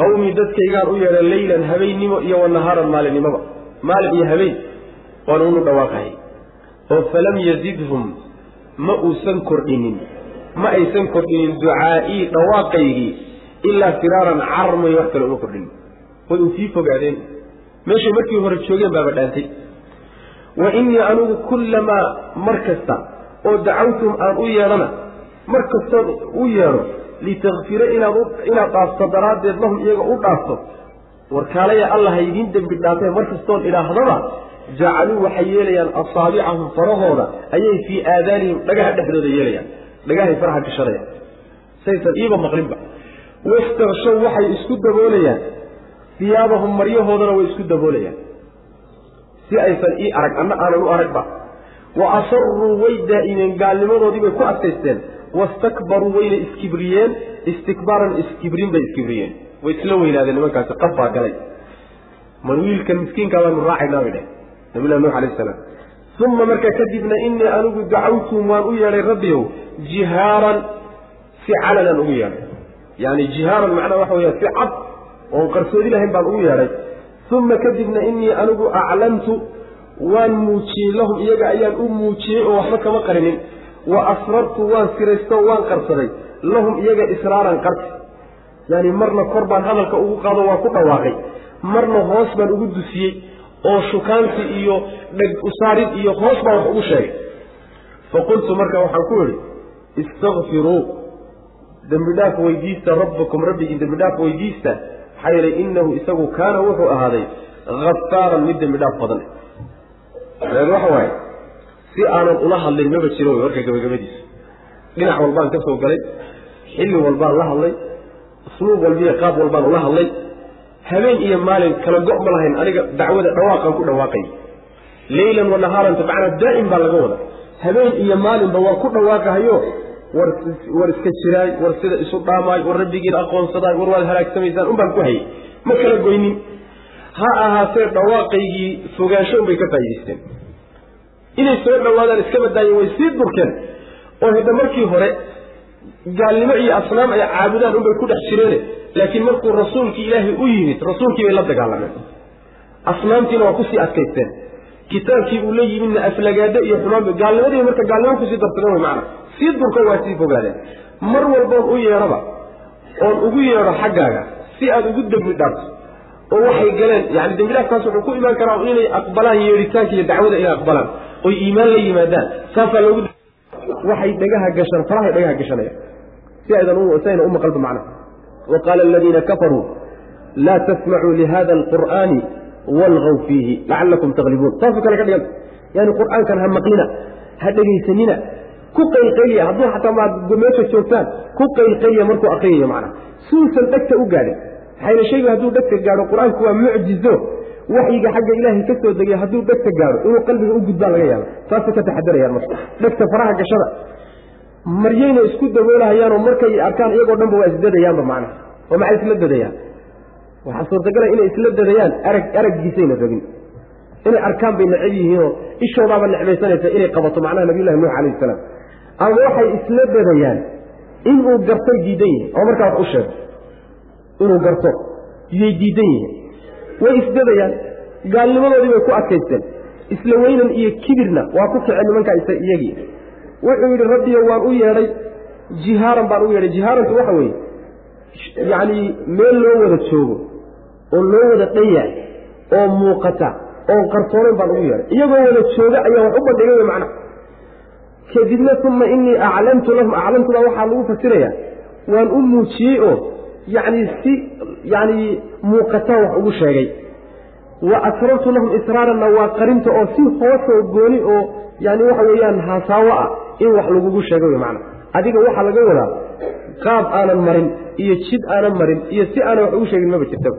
Qawmii dadkaygaan u yeedhay leylan habeennimo iyo wanahaaran maalinimoba maalin iyo habeen waan unu dhawaaqahay oo falam yazidhum ma uusan kordhinin ma aysan kordhinin ducaa'ii dhawaaqaygii ilaa firaaran carar mooye wax kale uma kordhinin way u sii fogaadeen. Meeshay markii hore joogeen baaba dhaantay. Wa innii anigu kullamaa mar kasta oo dacawtum aan u yeedhana mar kastood u yeedho litakfira inaad dhaafto daraaddeed lahum iyaga u dhaafto. Warkaalaya allah haydiin dembi dhaafee mar kastoon idhaahdaba jacaluu waxay yeelayaan asaabicahum farahooda ayay fii aadaanihim dhagaha dhexdooda yeelayaan dhagahay faraha gashanayaan saysan iiba maqlinba wastakshow waxay isku daboolayaan. Siyaabahum maryahoodana way isku daboolayaan. Si aysan ii arag anna aanan u aragba. Wa asaruu way daa'imeen gaalnimadoodii bay ku adkaysteen. Wastakbaruu wayna iskibriyeen istikbaaran iskibrin bay iskibriyeen. Way isla weynaadeen nimankaasi qab baa galay. Man wiilkan miskiinkaa baanu raacaynaa bay dheh. Nabillahi nuux alayh salaam uma markaa kadibna innii anigu dacawtum waan u yeedhay rabbiyow jihaaran si calanan ugu yeedhay. Yani jihaaran macnaa waxa weya si cad oon qarsoodi lahayn baan ugu yeedhay. Uma kadibna innii anigu aclantu waan muujiyey lahum iyaga ayaan u muujiyey oo waxba kama qarinin. Wa asrartu waan siraysto waan qarsaday. Lahum iyaga israaran qarsi. Yani marna kor baan hadalka ugu qaado waa ku dhawaaqay. Marna hoos baan ugu dusiyey oo shukaansi iyo dheg usaarid iyo hoos baan wax ugu sheegay. Faqultu marka waxaan ku idhi istakfiruu dembi dhaaf weydiista rabbakum rabbigii dembi weydiista maxaa yeelay innahu isagu kaana wuxuu ahaaday hafaaran mid dembi badan. Waxa waaye si aanan ula hadlin maba jiro warka gabagabadiisa. Dhinac walbaan ka soo galay xilli walbaan la hadlay usluub walbiiyo qaab walbaan ula hadlay habeen iyo maalin kala go' ma lahayn aniga dacwada dhawaaqaan ku dhawaaqay. Leylan wa nahaaran tabcana daa'im baa laga wada habeen iyo maalinba waa ku dhawaaqahayo war war iska jiraay war sida isu dhaamaay war rabbigiin aqoonsadaay war waad halaagsamaysaan un baan ku hayay. Ma kala goynin. Ha ahaatee dhawaaqaygii fogaansho unbay ka faa'idaysteen inay soo dhawaadaan iska badaayen way sii durkeen oo hadda markii hore gaalnimo iyo asnaam ay caabudaan unbay ku dhex jireene laakiin markuu rasuulkii ilaahay u yimid rasuulkii bay la dagaalameen. Asnaamtiina waa ku sii adkaysteen. Kitaabkii uu la yimidna aflagaado iyo xumaan gaalnimadii marka gaalnimo ku sii darsadeen way macana sii durka waa sii fogaadeen. Mar walboon u yeedhaba oon ugu yeedho xaggaaga si aad ugu dembi dhaarto oo waxay galeen yani dembidhaafkaas wuxuu ku imaan karaa inay aqbalaan yeedhitaanka iyo dacwada inay aqbalaan oy iimaan la yimaadaan. Saasaa loogu waxay dhagaha gashaan farahay dhagaha gashanayaan. Si aydan si ayna u maqalba macnaha wa qaala aladiina kafaruu laa tasmacuu lihada alqur'aani walgaw fiihi lacalakum taglibuun saasoo kale ka dhiganta yani qur'aankan ha maqlina ha dhegaysanina ku qaylqayliya hadduu xataa meesha joogtaan ku qaylqayliya markuu akriyayo macnaha suusan dhegta u gaadhin maxayna shaygu hadduu dhegta gaadho qur'aanku waa mucjizo waxyiga xagga ilaahay ka soo degay hadduu dhegta gaadho inuu qalbiga u gudbaa laga yaaba saasay ka taxadarayaan marka dhegta faraha gashada maryayna isku daboolahayaanoo markay arkaan iyagoo dhanba waa isdadayaanba macnaha oo maxay isla dadayaan? Waxaa suurtagala inay isla dadayaan arag araggiisayna rabin. Inay arkaan bay necab yihiinoo ishoodaaba necbaysanaysa inay qabato macnaha nabiyullahi nuux calayhi salaam. Ama waxay isla dadayaan inuu gartay diidan yihiin oo markaa wax u sheego inuu garto yay diidan yihiin way isdadayaan gaalnimadoodii bay ku adkaysteen. Isla weynan iyo kibirna waa ku kaceen nimankaa iyagii wuxuu yidhi rabbiyo waan u yeedhay jihaaran baan u yeedhay. Jihaarantu waxa weeye yacni meel loo wada joogo oo loo wada dhan yahay oo muuqata oon qarsoonayn baan ugu yeedhay. Iyagoo wada jooga ayaa wax u bandhigay wey macnaha kadibna uma inii aclamtu lahum aclamtuda waxaa lagu fasirayaa waan u muujiyey oo yacni si yacni muuqataan wax ugu sheegay. Wa asrartu lahum israaranna waa qarinta oo si hoosoo gooni oo yani waxa weeyaan haasaawo ah in wax lagugu sheego wey macana adiga waxaa laga wadaa qaab aanan marin iyo jid aanan marin iyo si aanan wax ugu sheegin maba jirtaba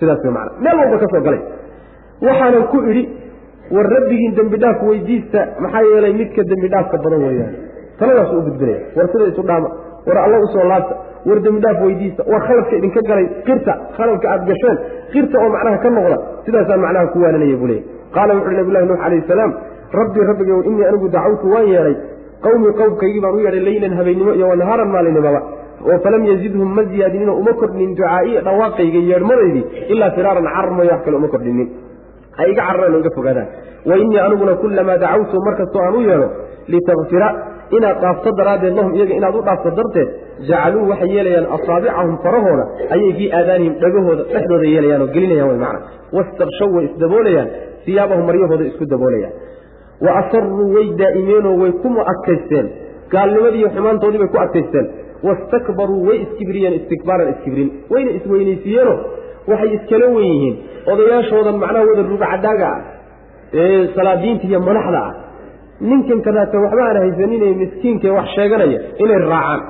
sidaas wey macana meel walba ka soo galay. Waxaanan ku idhi war rabbigiin dembi dhaaf weydiista maxaa yeelay midka dembi dhaafka badan weeyaan. Taladaas u gudbinaya. War sida isu dhaama. War alla u soo laabta. War dembi dhaaf weydiista. War khaladka idinka galay qirta. Khaladka aad gasheen qirta oo macnaha ka noqda. Sidaasaan macnaha ku waaninaya buu leeyay qaala wuxu uhi nabilahi nuux calayhi salaam rabbii rabbigow innii anigu dacawtu waan yeedhay qawmii qowmkaygii baan u yeedhay leylan habeennimo iyo wanahaaran maalinimaba oo falam yazidhum ma ziyaadinino uma kordhinin ducaa'iya dhawaaqayga yeedhmadaydii ilaa firaaran carar mooya wax kale uma kordhinin. Ha iga carareen oo iga fogaadaan. Wa innii aniguna kullamaa dacawtu markastoo aan u yeedho litakfira inaad dhaafto daraaddeed lahum iyaga inaad u dhaafto darteed jacaluu waxay yeelayaan asaabicahum farahooda ayay fii aadaanihim dhagahooda dhexdooda yeelayaan oo gelinayaan way macna. Wastakshaw way isdaboolayaan siyaabahum maryahooda isku daboolayaan wa asaruu way daa'imeenoo way ku adkaysteen. Gaalnimadiiyo xumaantoodii bay ku adkaysteen. Wastakbaruu way iskibriyeen istikbaaran iskibrin. Wayna isweynaysiiyeenoo waxay iskala wen yihiin odayaashoodan macnaha wada rugcadaaga ah. Ee salaadiinta iyo madaxda ah. Ninkan kadaata waxba aan haysaninee miskiinkae wax sheeganaya inay raacaan.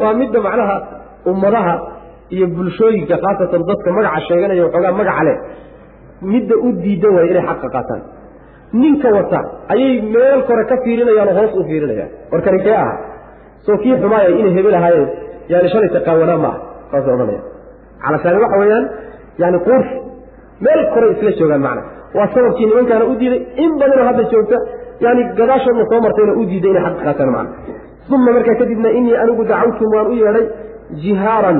Waa midda macnaha ummadaha iyo bulshooyinka khaasatan dadka magaca sheeganaya waxoogaa magaca leh. Midda u diidan waaya inay xaqa qaataan ninka wata ayay meel kore ka fiirinayaan oo hoos u fiirinayaan. Warkani kee aha soo kii xumaaya inay hebel ahaayeen yani shalayta qaawanaa ma aha saas odhanaya. Calasaani waxa weeyaan yani quurs meel kore isla joogaan macna. Waa sababkii nimankaana u diiday in badanoo hadda joogta yani gadaashoodna soo martayna u diiday inay xaqa qaataan macna. Uma markaa kadibna inii anigu dacawtum waan u yeedhay jihaaran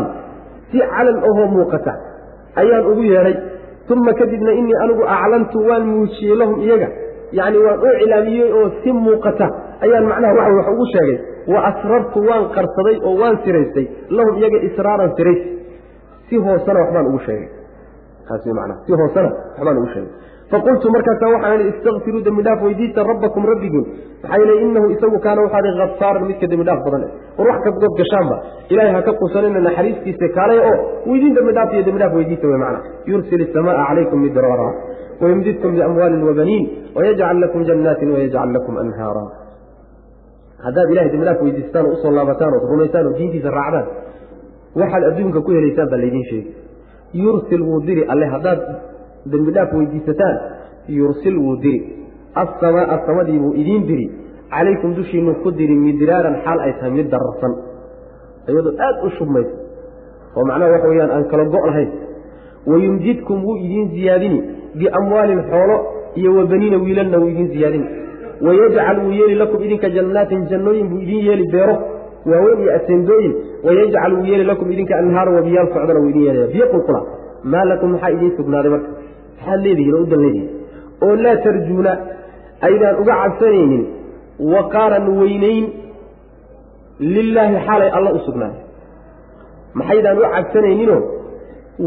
si calan ahoo muuqata ayaan ugu yeedhay uma kadibna inii anigu aclantu waan muujiyey lahum iyaga yacni waan u cilaamiyey oo si muuqata ayaan macnaha waxa wax ugu sheegay wa asrartu waan qarsaday oo waan siraystay lahum iyaga israaran sirays si hoosena waxbaan ugu sheegay taas wey macnaha si hoosena waxbaan ugu sheegay faqultu markaasa waxaan ihi istakfiruu dembi dhaaf weydiista rabbakum rabbigiin maxaa yeele inahu isagu kaana waxaa ihi khafaaran midka dembi dhaaf badan war wax kagood gashaanba ilaahay ha ka qusanina naxariistiisa kaalay oo weydiin dembi dhaaf iyo dembi dhaaf weydiista wey macna yursil isamaaa calaykum midraara wayumdidkum biamwaalin wabaniin wayajcal lakum jannaatin wayajcal lakum anhaara haddaad ilahay dembi dhaaf weydiistaan oo u soo laabataan ood rumaysaan oo diintiisa raacdaan waxaad adduunka ku helaysaan baa laydiin sheegi yursil wuu diri alle haddaad dembi dhaaf weydiisataan yursil wuu diri. Assamaa samadii buu idiin diri. Calaykum dushiinu ku diri midraaran xaal ay tahay mid dararsan. Iyadoo aad u shubmaysa. Oo macnaha waxa weyaan aan kala go' lahayn wayumdidkum wuu idiin ziyaadini. Biamwaalin xoolo iyo wabaniina wiilalna wuu idiin ziyaadini. Wayajcal wuu yeeli lakum idinka jannaatin jannooyin buu idiin yeeli beero. Waaweyn iyo aseendooyin wayajcal wuu yeeli lakum idinka anhaara wabiyaal socdana wuu idiin yeelaya biyo qulqula maa lakum maxaa idiin sugnaaday marka maxaad leedihiin oo u dan leedihiin oo laa tarjuuna aydaan uga cabsanaynin waqaaran weynayn lilaahi xaalay alla u sugnaaday maxaydaan u cabsanayninoo?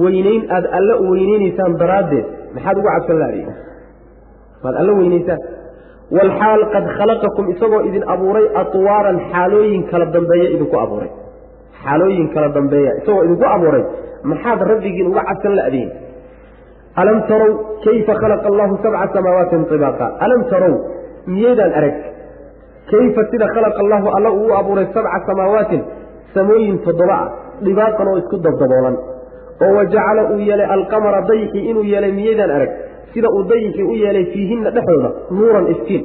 Weynayn aada alla u weyneynaysaan daraaddeed maxaad uga cabsan laadiin maad alla weynaysaan walxaal qad khalaqakum isagoo idin abuuray atwaaran xaalooyin kala dambeeya idinku abuuray. Xaalooyin kala dambeeya isagoo idinku abuuray maxaad rabbigiin uga cabsan la'diin alam tarow kayfa khalaqa allahu sabca samaawaatin ibaaqa alam tarow miyaydaan arag kayfa sida khalaqa allahu alla uu abuuray sabca samaawaatin samooyin toddoba ah dhibaaqan oo isku dabdaboolan oo wajacala uu yeelay alqamara dayixii inuu yeelay miyaydaan arag sida uu dayixii u yeelay fiihinna dhexdooda nuuran iftiin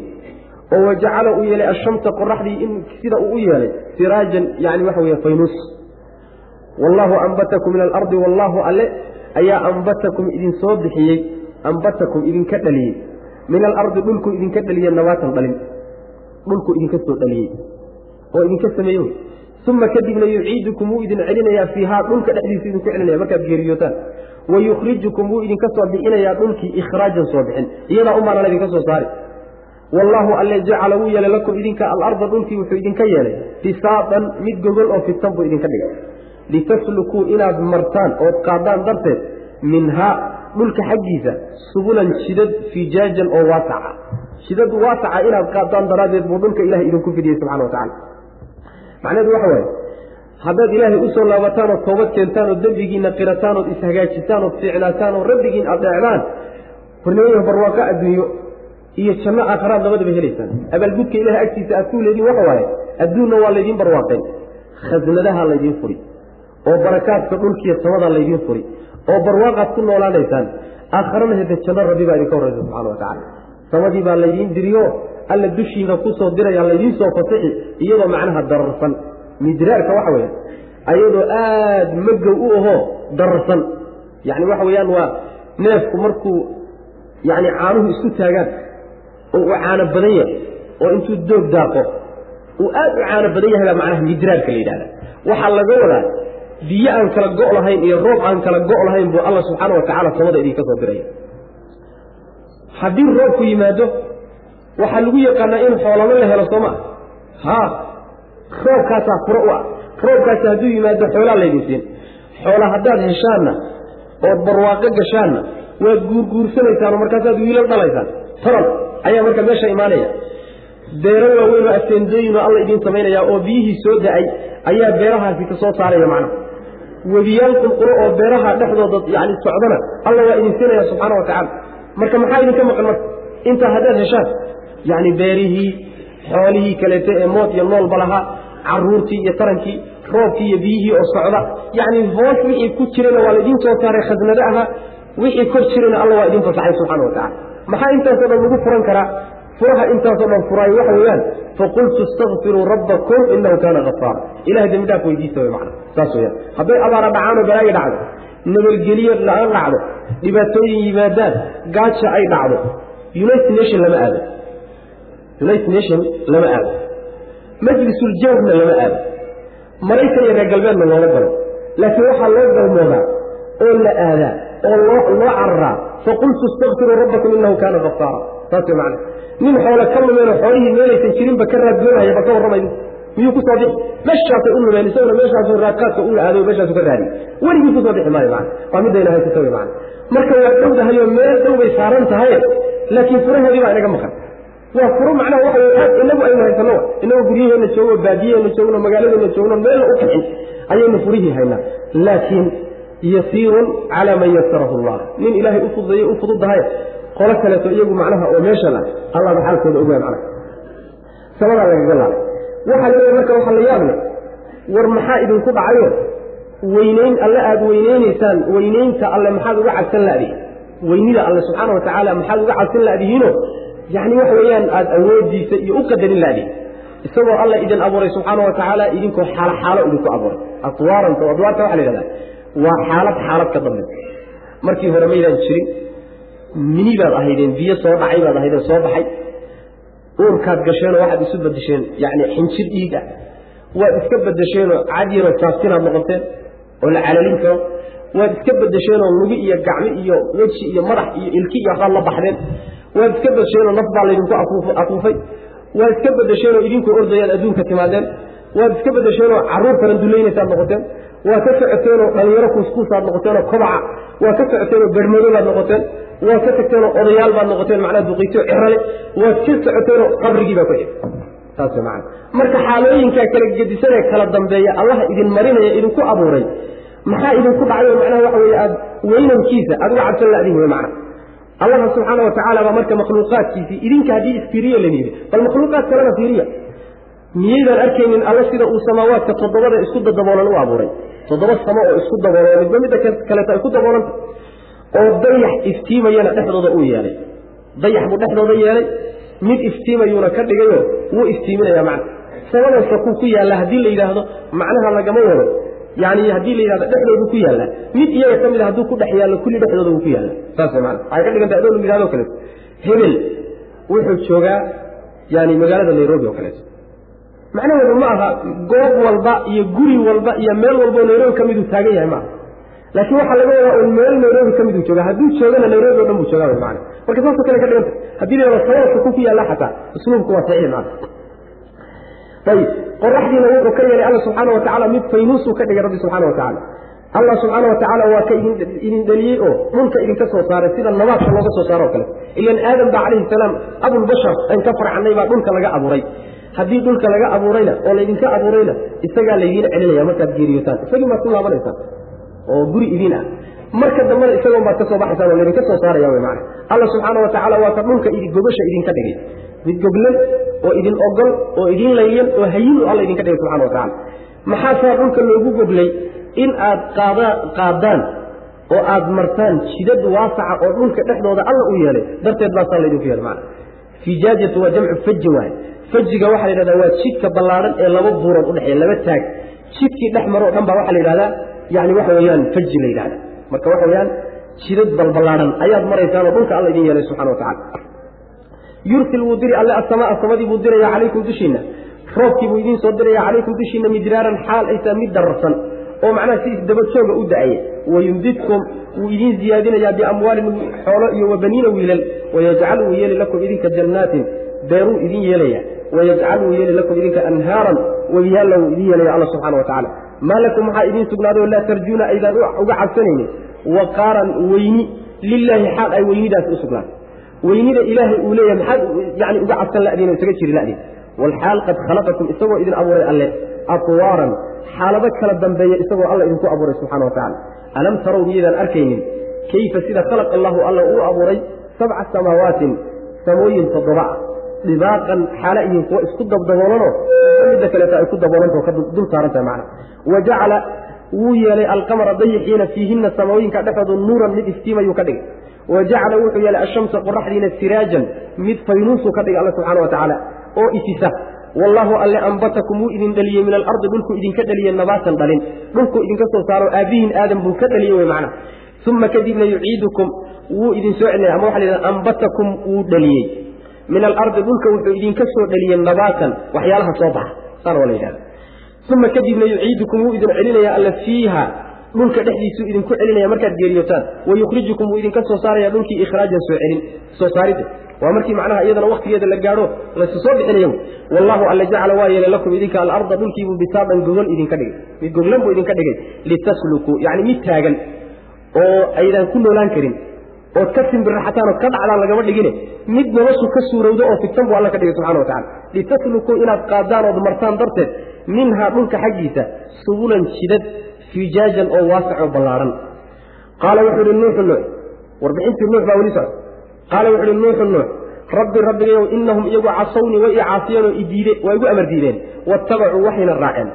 oo wajacala uu yeelay ashamsa qoraxdii sida uu u yeelay siraajan yani waxa weeye faynuus wallaahu ambatakum min alardi wallaahu alle ayaa ambatakum idin soo bixiyey ambatakum idinka dhaliyey. Min alardi dhulku idinka dhaliye nabaatan dhalin. Dhulku idinka soo dhaliyey. Oo idinka sameeye uma kadibna yuciidukum wuu idin celinayaa fiihaa dhulka dhexdiisu idinku celinaya markaad geeriyootaan wayukhrijukum wuu idinka soo bixinayaa dhulkii ikhraajan soo bixin. Iyadaa umaanala idinka soo saari wallaahu alle jacala wuu yeelay lakum idinka alarda dhulkii wuxuu idinka yeelay. Fisaaqan mid gogol oo fidsan buu idinka dhigay litaslukuu inaad martaan ood qaadaan darteed minhaa dhulka xaggiisa subulan shidad fijaajan oo waasaca shidad waasaca inaad qaadaan daraaddeed buu dhulka ilahay idinku fidiyey subxana wa tacala macnaheedu waxa waaye haddaad ilaahay u soo laabataan ood toobad keentaan oo dembigiina qirataan ood ishagaajisaan ood fiicnaataan oo rabbigiin adeecdaan hornimaya barwaaqo adduunyo iyo janno aakharaad labadaba helaysaan abaalgudka ilahay agtiisa aad ku leediin waxa waaye adduunna waa laydiin barwaaqeen khasnadaha laydiin furi oo barakaadka dhulkiiyo samadaa laydiin furi oo barwaaqaad ku noolaanaysaan aakharana hede janno rabbi baa idinka horraysa subxana wa tacala samadii baa laydiin diriyo alla dushiina ku soo diraya laydiin soo fasixi iyadoo macnaha dararsan. Midraarka waxa weya ayadoo aada magow u ahoo dararsan. Yacni waxa weeyaan waa neefku markuu yacni caanuhu isku taagaan oo uu caano badan yahay oo intuu doog daaqo uu aada u caano badan yahay baa macnaha midraarka la yidhahda waxaa laga wadaa biyo aan kala go' lahayn iyo roob aan kala go' lahayn buu alla subxaana wa tacala samada idinka soo diraya. Haddii roobku yimaado waxaa lagu yaqaanaa in xoolalo la helo soo maa haa roobkaasaa furo u ah. Roobkaasi hadduu yimaado xoolaa laydin siin. Xoola haddaad heshaanna ood barwaaqo gashaanna waad guurguursanaysaan markaasaad wiilal dhalaysaan. Taran ayaa marka meesha imaanaya. Beero waaweyn oo aseendooyin oo alla idiin samaynaya oo biyihii soo da'ay ayaa beerahaasi ka soo saaraya macnaha webiyaal qulqulo oo beeraha dhexdooda yani socdana alla waa idin siinaya subxaana wa tacala marka maxaa idinka maqan marka? Intaa haddaad heshaan yacni beerihii xoolihii kaleeto ee mood iyo noolba lahaa caruurtii iyo tarankii roobkii iyo biyihii oo socda yacni hoos wixii ku jirana waa laydin soo saaray khasnado ahaa wixii kor jirana alla waa idin fasaxay subxana wa tacala maxaa intaasoo dhan lagu furan karaa furaha intaasoo dhan furaay waxa weeyaan faqultu istakfiruu rabbakum inahu kaana gafaara ilahay dembi dhaaf weydiista wey macana saas weyaan hadday abaara dhacaanoo balaayo dhacdo nabadgeliyo la'aan dhacdo dhibaatooyin yimaadaan gaaja ay dhacdo united nation lama aado united nation lama aado majlisuljawrna lama aado maraykan iyo reer galbeedna looma galo. Laakiin waxaa loo galmoodaa oo la aadaa oo loo loo cararaa faqultu istakfiruu rabbakum inahu kaana gafaara saas wey macana nin xoolo ka lumeenoo xoolihii meelaysan jirinba ka raadgoonaya ba ka warramay miyuu ku soo bixi? Meeshaasay u lumeen isaguna meeshaasu raadkaadka ula aaday meeshaasu ka raadiy weligii ku soo bixi maayo macana waa midayna haysata wey macana marka waa dhowdahayoo meel dhow bay saaran tahay laakiin furahoodii baa inaga maqan. Waa furo macnaha waxa aad inagu aynu haysano inagoo guryaheena joogno baadiyaheena joogno magaaladeena joogno meelna u kixin ayaynu furihii haynaa laakiin yasiirun calaa man yasarahu allah. Nin ilaahay u fududeeye u fududahay qolo kaleeto iyagu macnaha oo meesha la allaba xaalkooda ogaa macnaha? Samadaa lagaga laalay waxaa leeyahay marka waxaa la yaab leh war maxaa idinku dhacayo weyneyn alle aada weyneynaysaan weyneynta alle maxaad uga cabsan la'dihin weynida alle subxaana wa maxaad uga cabsan la'dihiino yacni waxa weeyaan aada awoodiisa iyo u qadarin la'dihin isagoo alla idin abuuray subxaana wa idinkoo xaalo xaalo idinku abuuray. Atwaaranta adwaarta waxa la yidhahdaa waa xaalad xaalad ka dambe markii hore maydaan jirin mini baad ahaydeen biyo soo dhacay baad ahaydeen soo baxay. Uurkaad gasheenoo waxaad isu bedesheen yacni xinjir dhiig ah. Waad iska bedesheenoo cadyaroo saabtinaad noqoteen oo la calalin karo. Waad iska bedesheenoo lugi iyo gacmi iyo weji iyo madax iyo ilki iyo waxbaad la baxdeen. Waad iska bedesheenoo naf baa laydinku afuufay. Waad iska bedesheenoo idinkoo ordayaad adduunka timaadeen. Waad iska bedesheenoo carruur faranduleynaysaad noqoteen. Waa ka socoteenoo dhalinyaro kuuskuusaad noqoteenoo kobaca. Waa ka socoteenoo bermadoobaad noqoteen waa ka tagteenoo odayaal baad noqoteen macnaha duqayto cirale waad ka socoteenoo qabrigii baa ku xig saas macana marka xaalooyinkaa kala gedisanee kala dambeeya allaha idin marinaya idinku abuuray. Maxaa idinku dhacayo macnaha waxa weeye aada weynankiisa aad uga cabsan la'dihin wey macana allaha subxaana wa tacaala baa marka makhluuqaadkiisii idinka haddii isfiiriya la yidhi. Bal makhluuqaad kalena fiiriya. Miyaydaan arkaynin alla sida uu samaawaadka toddobada isku dadaboolan u abuuray. Toddoba samo oo isku daboolan midba midda kaleeta ay ku daboolanta oo dayax iftiimayana dhexdooda uu yeelay. Dayax buu dhexdooda yeelay mid iftiimayuuna ka dhigayo wuu iftiiminaya macna. Samada sakuu ku yaalla haddii la yidhaahdo macnaha lagama wado. Yani haddii la yidhahdo dhexdoodu ku yaalla mid iyaga ka mid a hadduu ku dhex yaallo kulli dhexdooda wuu ku yaalla. Saas maana waxay ka dhiganta adoo lagu yidhahdo kaleeto hebel wuxuu joogaa yani magaalada nairobi oo kaleeto. Macnaheedu ma aha goob walba iyo guri walba iyo meel walbao nairobi ka miduu taagan yahay maaha laakiin waxaa laga wadaa un meel nairobi ka miduu jooga hadduu joogana nairobi o dhan buu joogaa wy maana marka saasoo kale ka dhiganta haddii la yidhahdo sabada saku ku yaalla xataa usluubku waa saxiix maana ayib qoraxdiina wuxuu ka yeelay alla subxaana wa tacala mid faynuusuu ka dhigay rabbi subxana wa allah subxaana wa waa ka idin dhaliyey oo dhulka idinka soo saaray sida nabaadka looga soo saaro o kale. Ilan aadam ba calayhi salaam abulbashar aan ka farcannay baa dhulka laga abuuray. Haddii dhulka laga abuurayna oo laydinka abuurayna isagaa laydiin celinaya markaad geeriyotaan. Isagii baad ku laabanaysaan oo guri idiin ah. Marka dambena isagoon baad ka soo baxaysaan oo laydinka soo saaraya wy maana alla subxaana wa tacaala waa ka dhulka gobasha idinka dhigay. Mid goglan oo idin ogol oo idin layyan oo hayin u alla idinka dhigay subxana wa tacala maxaasaa dhulka loogu goglay? In aad qaada qaadaan oo aad martaan jidad waasaca oo dhulka dhexdooda alla u yeelay darteed baasaa laydinku yeelay maana fijaajatu waa jamcu faji waaye. Fajiga waxaa la yidhahdaa waa jidka ballaadhan ee laba buurood udhexeeya laba taag. Jidkii dhex maro o dhan baa waxaa la yidhahdaa yani waxa weeyaan faji la yidhahda marka waxa weeyaan jidad balballaadhan ayaad maraysaan oo dhulka alla idin yeelay subxana wa tacala yursil wuu diri alle asamaa samadii buu diraya calaykum dushiinna. Roobkii buu idiin soo diraya calaykum dushiinna midraaran xaal aytaa mid dararsan. Oo macnaha si isdabajooga u da'aya wayumdidkum wuu idiin ziyaadinayaa biamwaalin xoolo iyo wabaniina wiilal. Wayajcal wuu yeeli lakum idinka jannaatin beeruu idin yeelaya wayajcal wuu yeeli lakum idinka anhaaran webiyaalla wuu idin yeelaya alla subxana wa tacala maa lakum maxaa idiin sugnaaday oo laa tarjuuna aydaan uga cabsanaynin waqaaran weyni lilaahi xaal ay weynidaas u sugnaatay weynida ilaahay uu leeyahay maxaad yani uga cabsan ladiin oo isaga jiri ladiin walxaal qad khalaqakum isagoo idin abuuray alle atwaaran xaalado kala dambeeya isagoo alla idinku abuuray subxana wa tacala alam tarow miyaydaan arkaynin kayfa sida khalaqa allahu alla uu abuuray sabca samaawaatin samooyin toddoba ah dhibaaqan xaala ihin kuwa isku dabdaboolanoo midda kaleeto ay ku daboolantao ka dul saarantahay macna. Wa jacala wuu yeelay alqamara dayixiina fiihinna samooyinka dhexoodu nuuran mid iftiimayuu ka dhigay. Wa jacala wuxuu yeelay ashamsa qoraxdiina siraajan mid faynuusuu ka dhigay alla subxana wa tacaala oo ifisa wallaahu alle ambatakum wuu idin dhaliyey min alardi dhulkuu idinka dhaliyey nabaatan dhalin. Dhulkuu idinka soo saaro aabbihiin aadam buu ka dhaliyey wey macna. Uma kadibna yuciidukum wuu idin soo celinaya ama waxa la yidhahda ambatakum wuu dhaliyey min alardi dhulka wuxuu idinka soo dhaliyey nabaatan waxyaalaha soo baxa saana waa la yidhahda uma kadibna yuciidukum wuu idin celinaya alla fiiha dhulka dhexdiisuu idinku celinaya markaad geeriyotaan wayukhrijukum wuu idinka soo saaraya dhulkii ikhraajan soo celin soo saaridda waa markii macnaha iyadana waktigeeda la gaadho laysu soo bixinayo wallahu alla jacala waa yeelay lakum idinka alarda dhulkiibuu bisaaban gogol idinka dhigay mid goglan buu idinka dhigay litaslukuu yacni mid taagan oo aydaan ku noolaan karin ood ka simbirraxataan ood ka dhacdaan lagama dhigine mid noloshu ka suurowdo oo figsan buu alla ka dhigay subxana wa tacala litaslukuu inaad qaadaan ood martaan darteed minhaa dhulka xaggiisa subulan jidad fijaajan oo waasac oo ballaadhan qaala wuxuu ihi nuuxu nuux. Warbixintii nuux baa weli socda. Qaala wuxu uhi nuuxu nuux. Rabbi rabbigayow inahum iyagu casawnii way i caasiyeen oo idiide waa igu amar diideen. Waattabacuu waxayna raaceen.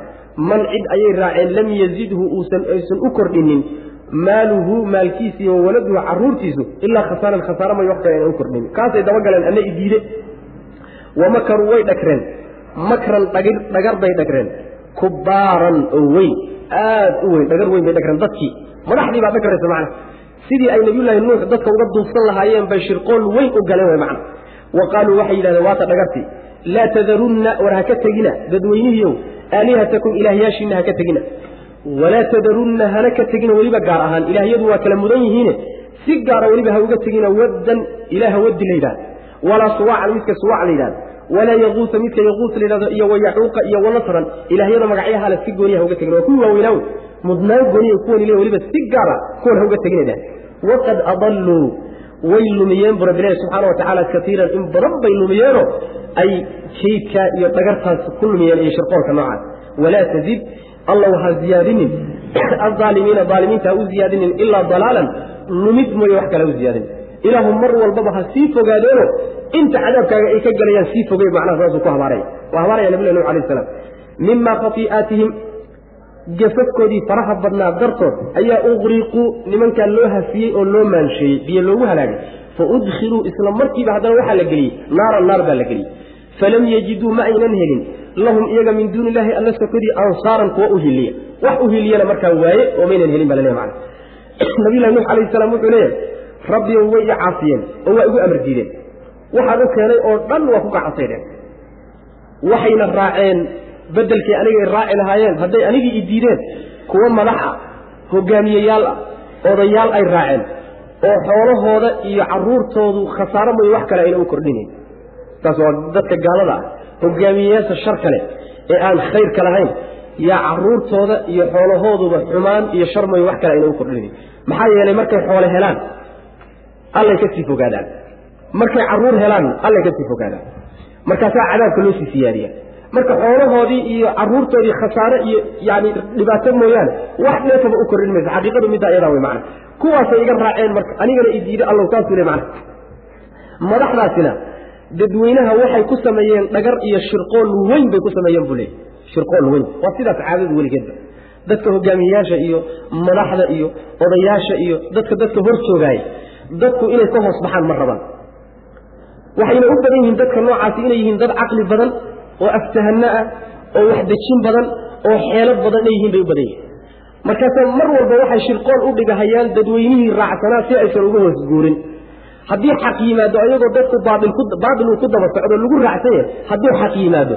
Man cid ayay raaceen lam yazidhu uusan aysan u kordhinin maaluhu maalkiisiiyo wawaladuhu carruurtiisu ilaa khasaaran khasaara may wax kale u kordhinin kaasay dabagaleen anna idiide wamakaruu way dhagreen. Makran dhagar bay dhagreen. Kubaaran oo weyn. Aad u weyn dhagar weyn bay dhagreen dadkii. Madaxdii baa dhagraysa macna. Sidii ay nabiyullaahi nuux dadka uga duufsan lahaayeen bay shirqool weyn u galeen way macna. Wa qaaluu waxay yidhahdeen waata dhagartii. Laa tadarunna war ha ka tegina dadweynihiiow aalihatakum ilaahyaashiinna ha ka tegina walaa tadarunna hana ka tegina weliba gaar ahaan ilaahyadu waa kala mudan yihiine si gaara weliba ha uga tegina waddan ilaaha waddi la yidhahda walaa suwaacan midka suwaac la yidhahda walaa yaquusa midka yaquus la yidhahdo iyo wayaxuuqa iyo wanasran ilaahyada magacyaha le si gooniya ha uga tegina waa kuwii waaweynaawe mudnaan gooniya kuwan ile weliba si gaara kuwan ha uga teginayda waqad adalluu way lumiyeen bu rabbilahi subxaana wa tacaala kaiiran in badan bay lumiyeenoo ay kaydkaa iyo dhagartaas ku lumiyeen iyo shirqoolka noocaas walaa tazid alla ha ziyaadinin. Alaalimiina aalimiinta ha u ziyaadinin ilaa dalaalan. Lumid mooye wax kale ha u ziyaadinin ilaahu mar walbaba ha sii fogaadeeno inta cadaabkaaga ay ka gelayaan sii fogey macnaha saasuu ku habaaraya waa habaaraya nabilah nuux alayh salaam. Mima khatii'aatihim gafafkoodii faraha badnaa dartood ayaa uqriquu nimankaa loo hafiyey oo loo maansheeyey biyo loogu halaagay. Fa udkhiluu isla markiiba haddana waxaa la geliyey. Naaran naar baa la geliyey falam yajiduu ma aynan helin lahum iyaga min duuni illahi alla sokodii ansaaran kuwa u hiliya wax u hiliyana markaa waaye oo maynan helin baa laleeya macana nabiyullahi nuux alayhi salaam wuxuu leeyahay rabbiyow way i caasiyeen oo waa igu amar diideen waxaan u keenay oo dhan waa ku gacansaydheen waxayna raaceen beddelkii anigay raaci lahaayeen hadday anigii i diideen kuwo madax ah hogaamiyeyaal ah odayaal ay raaceen oo xoolahooda iyo carruurtoodu khasaaro mooye wax kale ayna u kordhinayn taas waa dadka gaalada ah hogaamiyeyaasha shar kale ee aan khayrka lahayn yaa carruurtooda iyo xoolahooduba xumaan iyo shar mooye wax kale ayna u kordhinayn maxaa yeelay markay xoole helaan allay ka sii fogaadaan. Markay carruur helaan allay ka sii fogaadaan. Markaasaa cadaabka loo sii siyaadiya marka xoolahoodii iyo carruurtoodii khasaare iyo yani dhibaato mooyaane wax dheefaba u kordhin mayso xaqiiqadu middaa iyadaa wey macana kuwaasay iga raaceen marka anigana i diiday allow saasuu le macana madaxdaasina dadweynaha waxay ku sameeyeen dhagar iyo shirqool weyn bay ku sameeyeen buu leey shirqool weyn. Waa sidaas caadadu weligeedba. Dadka hogaamiyeyaasha iyo madaxda iyo odayaasha iyo dadka dadka hor joogaaya dadku inay ka hoos baxaan ma rabaan. Waxayna u badan yihiin dadka noocaasi inay yihiin dad caqli badan oo aftahano ah oo waxdejin badan oo xeelad badan inay yihiin bay u badan yihiin. Markaase mar walba waxay shirqool u dhigahayaan dadweynihii raacsanaa si aysan uga hoos guurin haddii xaq yimaado ayagoo dadku baail uu ku daba socdo lagu raacsan yahay hadduu xaq yimaado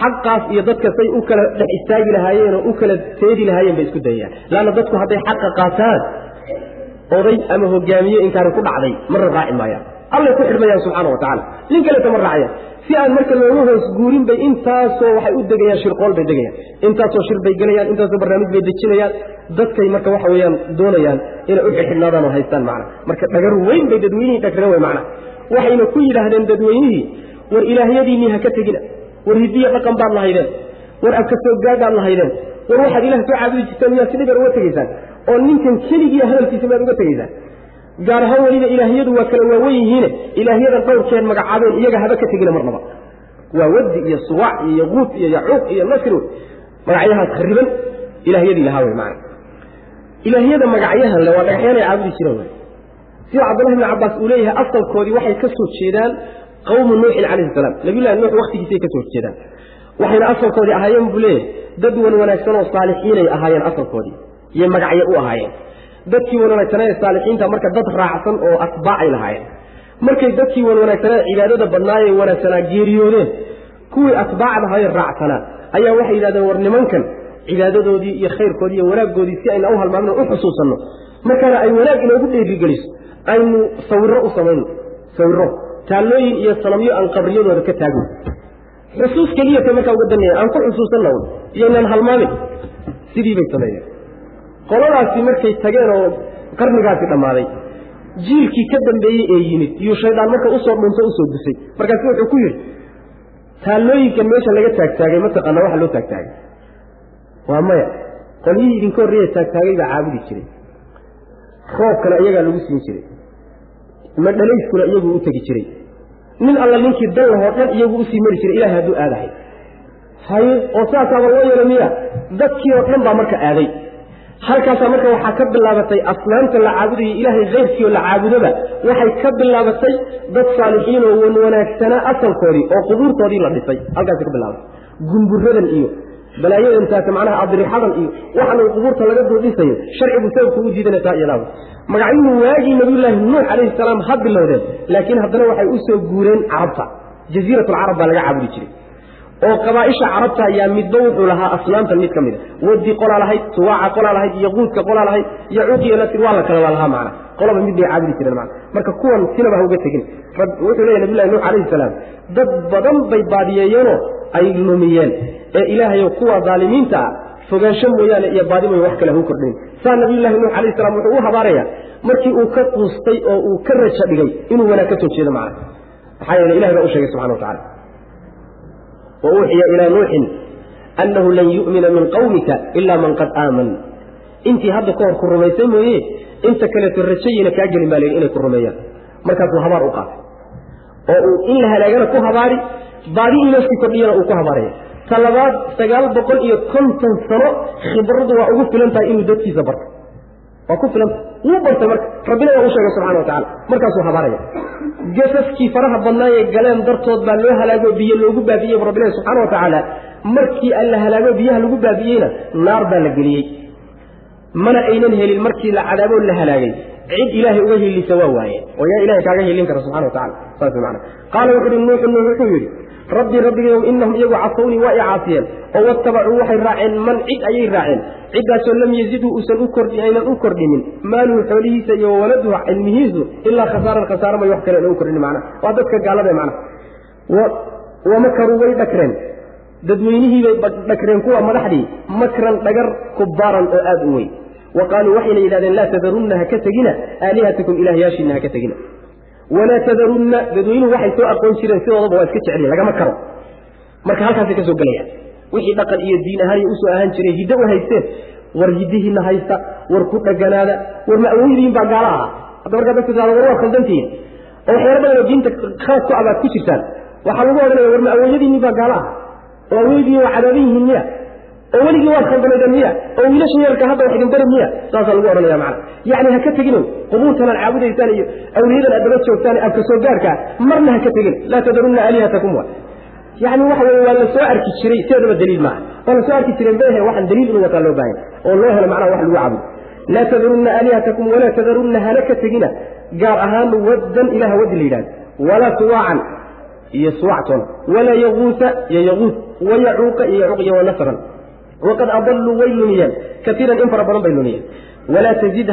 xaqaas iyo dadka say u kala dhex istaagi lahaayeen oo u kala seedi lahaayeen bay isku dayayaan laanna dadku hadday xaqa qaataan oday ama hogaamiye inkaari ku dhacday marna raaci maayaan. Allay ku xidhmayaan subxaana wa tacala nin kaleeta ma raacayaan si aan marka looga hoos guurin bay intaasoo waxay u degayaan shirqool bay degayaan. Intaasoo shir bay gelayaan intaasoo barnaamij bay dejinayaan. Dadkay marka waxa weeyaan doonayaan inay u xidhxidhnaadaan oo haystaan macna. Marka dhagar weyn bay dadweynihii dhagreen wey macna. Waxayna ku yidhaahdeen dadweynihii war ilaahyadiinnii ha ka tegina. War hidiya dhaqan baad lahaydeen. War abka soo gaadhaad lahaydeen. War waxaad ilaah soo caabudi jirtaan miyaad si dhigar uga tegaysaan? Oo ninkan keligiiya hadalkiisa miyaad uga tegaysaan gaar ahaan weliba ilaahyadu waa kala waawen yihiine ilaahyadan dhowrkeed magacaabeen iyaga haba ka tegina marnaba. Waa wadi iyo suwac iyo yaquud iyo yacuuq iyo nasri magacyahaas khariban ilaahyadii lahaa wey maana ilaahyada magacyahan le waa dhagaxyaanay caabudi jireen wey sida cabdullahi bni cabbaas uu leeyahay asalkoodii waxay ka jeedaan qawmu nuuxin calayhi salaam. Nabiyullahi nuux waktigiisay ka soo waxayna asalkoodii ahaayeen buu leeyahay. Dad wan wanaagsan oo saalixiinay ahaayeen asalkoodii. Iyo magacyo u ahaayeen dadkii wan wanaagsanaaye saalixiinta marka dad raacsan oo atbaacay lahaayeen. Markay dadkii wan wanaagsanaa cibaadada badnaayee wanaagsanaa geeriyoodeen kuwii atbaacda ahaye raacsanaa. Ayaa waxay yidhahdeen war nimankan cibaadadoodii iyo khayrkoodii iyo wanaaggoodii si ayna u halmaamno u xusuusanno. Markaana ay wanaag inoogu dheerigeliso aynu sawiro u samayno. Sawiro taallooyin iyo sanamyo aan qabriyadooda ka taagno xusuus keliyata markaa uga danaya aan ku xusuusanna un iyoynaan halmaamin sidii bay sameeyeen qoladaasi markay tageen oo qarnigaasi dhammaaday jiilkii ka dambeeyey ee yimid iyuu shaydaan marka u soo dhunto u soo dusay markaasu wuxuu ku yidhi taallooyinkan meesha laga taagtaagay mataqaana waxa loo taagtaagay. Waa maya qolyihii idinka horreeya taagtaagay baa caabudi jiray. Roobkana iyagaa lagu siin jiray. Madhalayskuna iyaguu u tegi jiray. Nin alla ninkii dan lahoo dhan iyagu u sii mari jiray ilahay hadduu aadahay. Haye oo saasaaba loo yeelo miya dadkii oo dhan baa marka aaday halkaasaa marka waxaa ka bilaabatay asnaamta la caabudayay ilaahay kayrkii oo la caabudoba waxay ka bilaabatay dad saalixiin oo wan wanaagsanaa asalkoodii oo qubuurtoodii la dhisay. Halkaasay ka bilaabatay. Gumburadan iyo balaayadan taas macnaha adrixadan iyo waxan qubuurta laga duldhisayo sharcigu sababku u diidanaysaa iyadaaba magacyuhu waagii nabiyullaahi nuux calayhi salaam ha bilowdeen laakiin haddana waxay u soo guureen carabta. Jaziiratulcarab baa laga caabudi jiray oo qabaaisha carabta ayaa midba wuxuu lahaa asnaamtan mid ka mida wadi qolaa lahayd suwaaca qolaa lahayd yaquudka qolaa lahayd yacuuq iyo nasir waa la kale waa lahaa macna. Qolaba mid bay caabudi jireen macna. Marka kuwan sinaba ha uga tegin. Wuxuu leeyahy nabillahi nuux calayhi salaam dad badan bay baadiyeeyeenoo ay lumiyeen. Ee ilaahayo kuwa daalimiinta ah fogaansho mooyaane iyo baadi mooya wax kale ha u kordhayn saa nabiyullahi nuux calayhi salaam wuxuu u habaaraya markii uu ka quustay oo uu ka raja dhigay inuu wanaag ka soo jeedo macna. Maxaa yeele ilahay baa u sheegay subxana wa tacala wauuxiya ilaa nuuxin annahu lan yu'mina min qawmika ila man qad aaman intii hadda ka hor ku rumaysay mooye inta kaleeto rajayina kaa gelin baa layihi inay ku rumeeyaan markaasuu habaar u qaatay oo uu in la halaagana ku habaari baadi in looskii kordhiyana uu ku habaaraya ta labaad sagaal boqol iyo konton sano khibradu waa ugu filan tahay inuu dadkiisa barto waa ku filanta wuu bartay marka. Rabbina waa u sheegay subxana wa tacala markaasuu habaaraya. Gasaskii faraha badnaayee galeen dartood baa loo halaago biyo loogu baabi'iyey bu rabbilahi subxana wa tacaala markii alla halaago biyaha lagu baabi'iyeyna naar baa la geliyey. Mana aynan helin markii la cadaabo la halaagay. Cid ilaahay uga hilisa waa waaye. Oo yaa ilahay kaaga hilin kara subxana wa tacala saas mana qaala wuxu uhi nuuxu nuux wuxuu yidhi rabbi rabbigayow inahum iyagu casawnii waa i caasiyeen oo watabacuu waxay raaceen man cid ayay raaceen. Ciddaasoo lam yazidhu uusan u kordhi aynan u kordhinin maaluhu xoolihiisa iyo wawaladuhu cilmihiisu ilaa khasaaran khasaara may wax kale ana u kordhin macna. Waa dadka gaalada macna. Wamakaruu way dhakreen dadweynihiibay dhakreen kuwa madaxdii. Makran dhagar kubaaran oo aada u weyn. Wa qaaluu waxayna yidhahdeen laa tadarunna ha ka tegina aalihatakum ilaahyaashiina ha ka tegina walaa tadarunna dadweynuhu waxay soo aqoon jireen sidoodaba waa iska jeceliya lagama karo marka halkaasay ka soo gelayaan wixii dhaqan iyo diin ahaan iyo u soo ahaan jiray hiddo u haysteen war hiddihiina haysta war ku dhaganaada war ma awooydiin baa gaalo ahaa hadda markaa dadka tiado war waa khaldantihiin oo waxyaalo badan oo diinta khalad ku abaad ku jirtaan waxaa lagu odhanaya war ma awooyadiinni baa gaalo aha oo awooydiin waa cadaaban yihiin miya oo weligii waad khaldanaydeen miya oo wiilasha yeelka hadda wax idin bari miya saasaa lagu odhanaya macana yacni ha ka tegino qubuurtan aad caabudaysaan iyo awliyadan aad daba joogtaan ee abka soo gaarkaa marna ha ka tegin. Laa tadarunna aalihatakum wa. Yacni waxa weye waa la soo arki jiray sideedaba daliil maaha. Waa la soo arki jiray meehe waxaan daliil inuu wataa loo baahanya oo loo helo macnaha wax lagu caabudo. Laa tadarunna aalihatakum walaa tadarunna hana ka tegina gaar ahaan waddan ilaha waddi la yidhahdo walaa suwaacan iyo suwacton walaa yaguusa iyo yaguus wayacuuqa iyo yacuuq iyo wanasran waqad adaluu way lumiyeen kaiiran in fara badan bay lumiyeen walaa tazid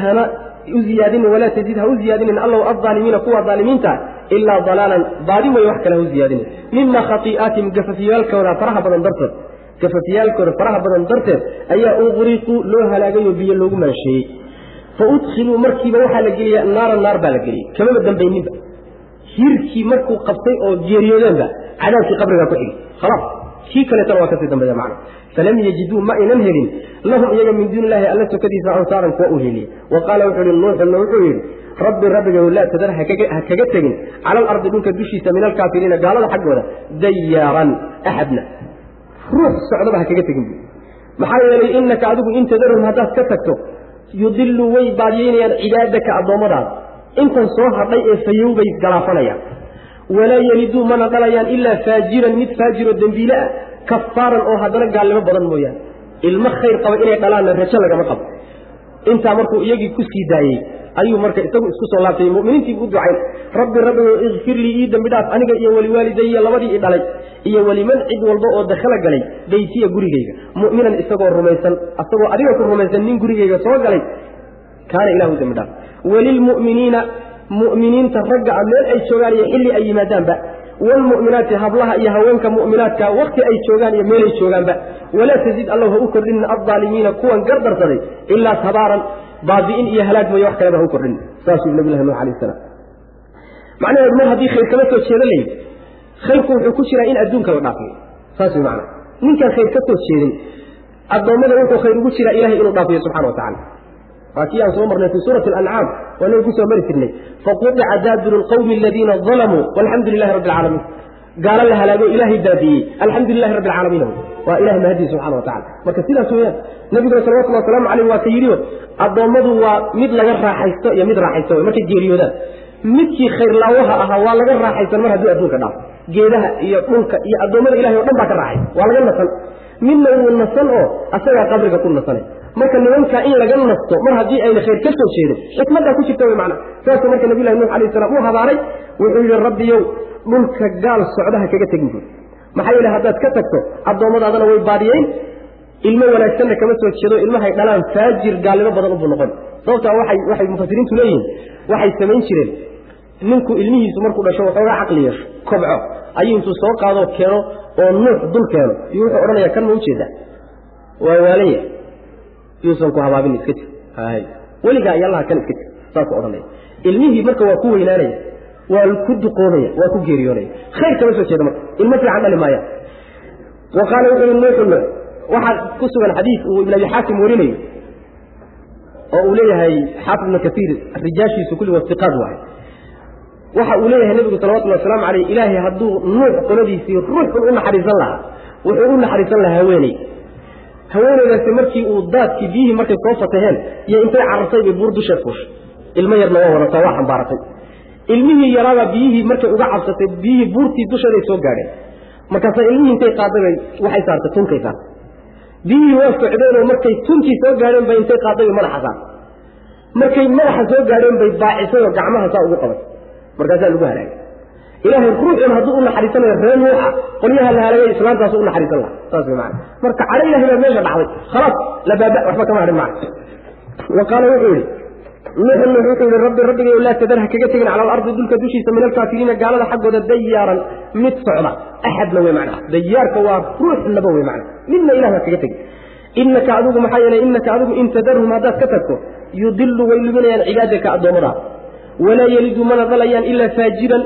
u ziyaadinin walaa tazid u ziyaadinin allow aaalimiina kuwa aalimiinta ilaa dalaalan baadi way wax kale u ziyaadinin mima khaii'aatihim gafafyaalkooda faraha badan darteed gafafyaalkooda faraha badan darteed ayaa uqriquu loo halaagayo biyo loogu maansheeyey fa udkhiluu markiiba waxaa la geliya naara naar baa la geliyey kamaba dambayninba hirkii markuu qabtay oo geeriyoodeenba cadaabkii qabrigaa ku xigi khalaas kii kaleetana waa ka sii dambeeya macna. Falam yajiduu ma aynan helin. Lahum iyaga min duuni illahi alla sokadiisa ansaaran kuwa u heliya wa qaala wuxuu yihi nuuxunna wuxuu yidhi rabbi rabbigaw laa tadar ha kaga tegin. Cala alardi dhulka dushiisa min alkaafiriina gaalada xaggooda dayaaran axadna ruux socdaba ha kaga tegin bu maxaa yeelay inaka adigu in tadarhum haddaad ka tagto yudilu way baadiyeynayaan cibaadaka addoommadaada intan soo hadhay ee fayow bay galaafanayaan walaa yeliduu mana dhalayaan ilaa faajiran mid faajiro dembiile ah kafaaran oo haddana gaalnimo badan mooyaane. Ilmo khayr qaba inay dhalaanna rajo lagama qabo. Intaa markuu iyagii ku sii daayey ayuu marka isagu isku soo laabtay muminiintiibu u ducayn rabbi rabbigo ikfir lii ii dembi aniga iyo waliwaalidaya labadii i dhalay iyo weliman cid walba oo dakhala galay beytiya gurigayga mu'minan isagoo rumaysan isagoo adiga ku rumaysan nin gurigayga soo galay kaana ilahu dembi walilmu'miniina mu'miniinta ragga a meel ay joogaan iyo xilli ay yimaadaanba. Waalmu'minaati hablaha iyo haweenka mu'minaadka wakti ay joogaan iyo meelay joogaanba. Walaa tazid allow ha u kordhinin aaalimiina kuwan gardarsaday ilaa tabaaran baabi'in iyo halaag mooye wax kaleba ha u kordhinin saasuu nabilahi nuux alayh salaam. Macnaheedu mar haddii khayr kama soo jeeda layidhi khayrku wuxuu ku jiraa in adduunka la dhaafiyo saas macana ninkaan khayr ka soo jeedin addoommada wuxuu khayr ugu jiraa ilahay inuu dhaafiyo subxana wa tacala waa kii aan soo marnay fi suurati alancaam waanaga ku soo mari jirnay. Faqudica daabiru lqawmi aladiina dalamuu walxamdu lilahi rabbi alcaalamiin gaalo la halaago ilaahay baabiyey alxamdu lilahi rabbi alcaalamiin waa ilahay mahadii subxana wa tacala marka sidaas weeyaan nabiguna salawatullhi wasalaamu caleyh waa ka yidhiyo addoommadu waa mid laga raaxaysto iyo mid raaxaysto. Wey markay geeriyoodaan midkii khayrlaawaha ahaa waa laga raaxaysan mar hadduu adduunka dhaafo geedaha iyo dhulka iyo addoommada ilahay o dhan baa ka raaxay. Waa laga nasan. Midna wuu nasan oo asagaa qabriga ku nasanay marka nimankaa in laga nasto mar haddii ayna khayr ka soo jeedin xikmaddaa ku jirta wy macana saasuu marka nabiy llahi nuux alayh salam uu habaaray wuxuu yidhi rabbiyow dhulka gaal socdaha kaga tegin buuri maxaa yeele haddaad ka tagto addoommadaadana way baadiyeyn ilmo wanaagsanna kama soo jeedo ilmahay dhalaan faajir gaalnimo badan ubu noqon. Sababtaa waay waxay mufasiriintu leeyihiin waxay samayn jireen. Ninku ilmihiisu markuu dhasho waxoogaa caqli yeesho kobco. Ayuu intuu soo qaadoo keeno oo nuux dul keeno. Iyo wuxuu odhanaya kan ma ujeeda waa waalanya yuusan ku habaabin iska jir. Weligaa iyo allaha kan iska jir saasuu odhanaya. Ilmihii marka waa ku weynaanaya waa ku duqoobaya waa ku geeriyoonaya. Khayr kama soo jeeda marka ilmo fiican dhali maaya wa qaala wuxuu yihi nuuxu nuux. Waxaa ku sugan xadiis uu ibn abi xaakim warinayo oo uu leeyahay xaafid ibnu kaiir rijaashiisu kulli wasiqaad waay. Waxa uu leeyahay nebigu salawatullhi wasalaamu caleyh ilaahay hadduu nuux qoladiisii ruuxun u naxariisan lahaa wuxuu u naxariisan lahaa haweeney haweeneydaasi markii uu daadkii biyihii markay soo fataheen iyo intay carartay bay buur dusheed fuushay ilmo yarna waa wadataa waa xambaaratay. Ilmihii yaraabaa biyihii markay uga cabsatay biyihii buurtii dusheeday soo gaadheen. Markaasaa ilmihii intay qaaday bay waxay saartay tunkay saartay. Biyihii waa socdeenoo markay tunkii soo gaadheen bay intay qaaday bay madaxa saartay. Markay madaxa soo gaadheen bay baacisay oo gacmaha saa ugu qabatay markaasaa lagu halaagay ilaahay ruuxun hadduu u naxariisanayo ree nuuxa qolyaha la halagay u naxariisan laha saas maana marka cala ilahi baa meesha dhacday. Khalaas la baaba waxba kama hadhin macna wa qaala wuxuu yihi nuuxun nuux wuxuu yihi rabbi rabbigayo laa tadar kaga tegin cala alardi dulka dushiisa min alkaafiriina gaalada xaggooda dayaaran mid socda. Axadna wey macna dayaarka waa ruuxnaba wey macna midna ilah ha kaga tegin. Inaka adigu maxaa yeelay inaka adigu in tadarhum haddaad ka tagto yudilu way luminayaan cibaadaka addoommada walaa yelidu mana dhalayaan ilaa faajiran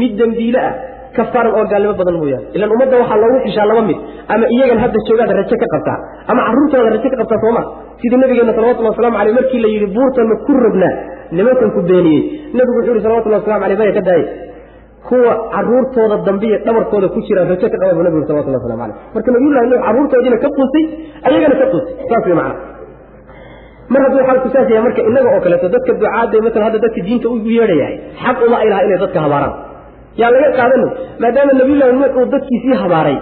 mid dembiile ah kafaaran oo gaalnimo badan mooyaane. Ilan ummadda waxaa loogu xishaa laba mid ama iyagan hadda joogaad rajo ka qabtaa ama carruurtooda rajo ka qabtaa sooma sidii nabigeena salawatullhi waslamu aleyh markii la yidhi buurtana ku rognaa nimankan ku beeniyey. Nebigu wuxuu yihi salawatullahi waslamu aleyh maya ka daaye. Kuwa carruurtooda dambiya dhabarkooda ku jira rajo ka qaba buu nabigu salawatullahi waslamu aleyh marka nabiyullahi nuux carruurtoodiina ka quusay ayagana ka quusay. Saas way macana mar hadduu xaalku saas yahay marka innaga oo kaleeto dadka ducaadda maala hadda dadka diinta ugu yeedhayahay xaq uma ay laha inay dadka habaaraan yaa laga qaadanay? Maadaama nabiyullahi nuux uu dadkiisii habaaray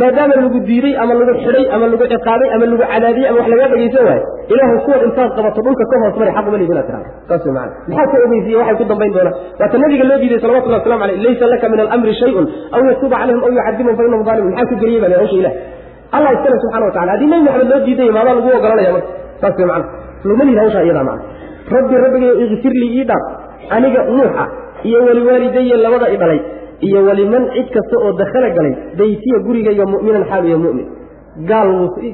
maadaama lagu diiday ama lagu xidhay ama lagu ciqaabay ama lagu cadaadiyey ama wax lagaa dhegaysan waayo ilaahu kuwan intaad qabato dhulka ka hoos mari xaq uma leedi inaad tirahdo saas macana maxaa ka ogeysiye waxay ku dambayn doonaa waata nabiga loo diiday salawatullahi waslamu aleyh laysa laka min alamri shayun aw yatuuba calayhim aw yucadibhum fa innahum maxaa ku geliyey baa hawsha ilah allah iskale subxana wa tacala haddii nabi maxamed loo diiday maadaa lagu ogolanaya marka. Saas way macana laguma lihi hawshaa iyadaa macana rabbi rabbigayo ikfir ii dhaaf aniga nuuxa iyo waliwaalidaya labada i dhalay iyo waliman cid kasta oo dakhala galay baytiya gurigayga mu'minan xaal iyo mu'min. Gaal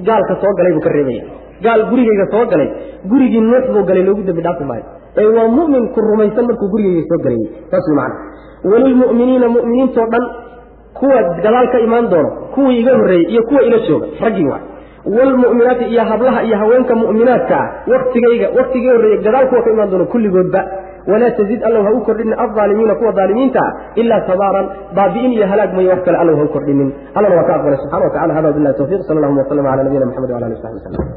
gaalka soo galay buu ka reebaya. Gaal gurigayga soo galay gurigii nuux buu galay loogu dembi dhaafi maayo. Ee waa mu'min ku rumaysan markuu gurigayga soo galayay saas way macana walilmu'miniina mu'miniintoo dhan kuwa gadaal ka imaan doono kuwii iga horreeyey iyo kuwa ila jooga raggii waay wlmu'minaati iyo hablaha iyo haweenka mu'minaadka ah waktigayga waktigii horreeye gadaal kuwa ka imaan doono kulligoodba walaa tazid allow ha u kordhinin alaalimiina kuwa daalimiinta ah ilaa tabaaran baabi'in iyo halaag mooye wax kale allow ha u kordhinin allana waa ka aqbalay subxana wa tacala hada billahi tawfiq sal allahuma waslama cala nabiyina maxamed wala ali w saxbi waslm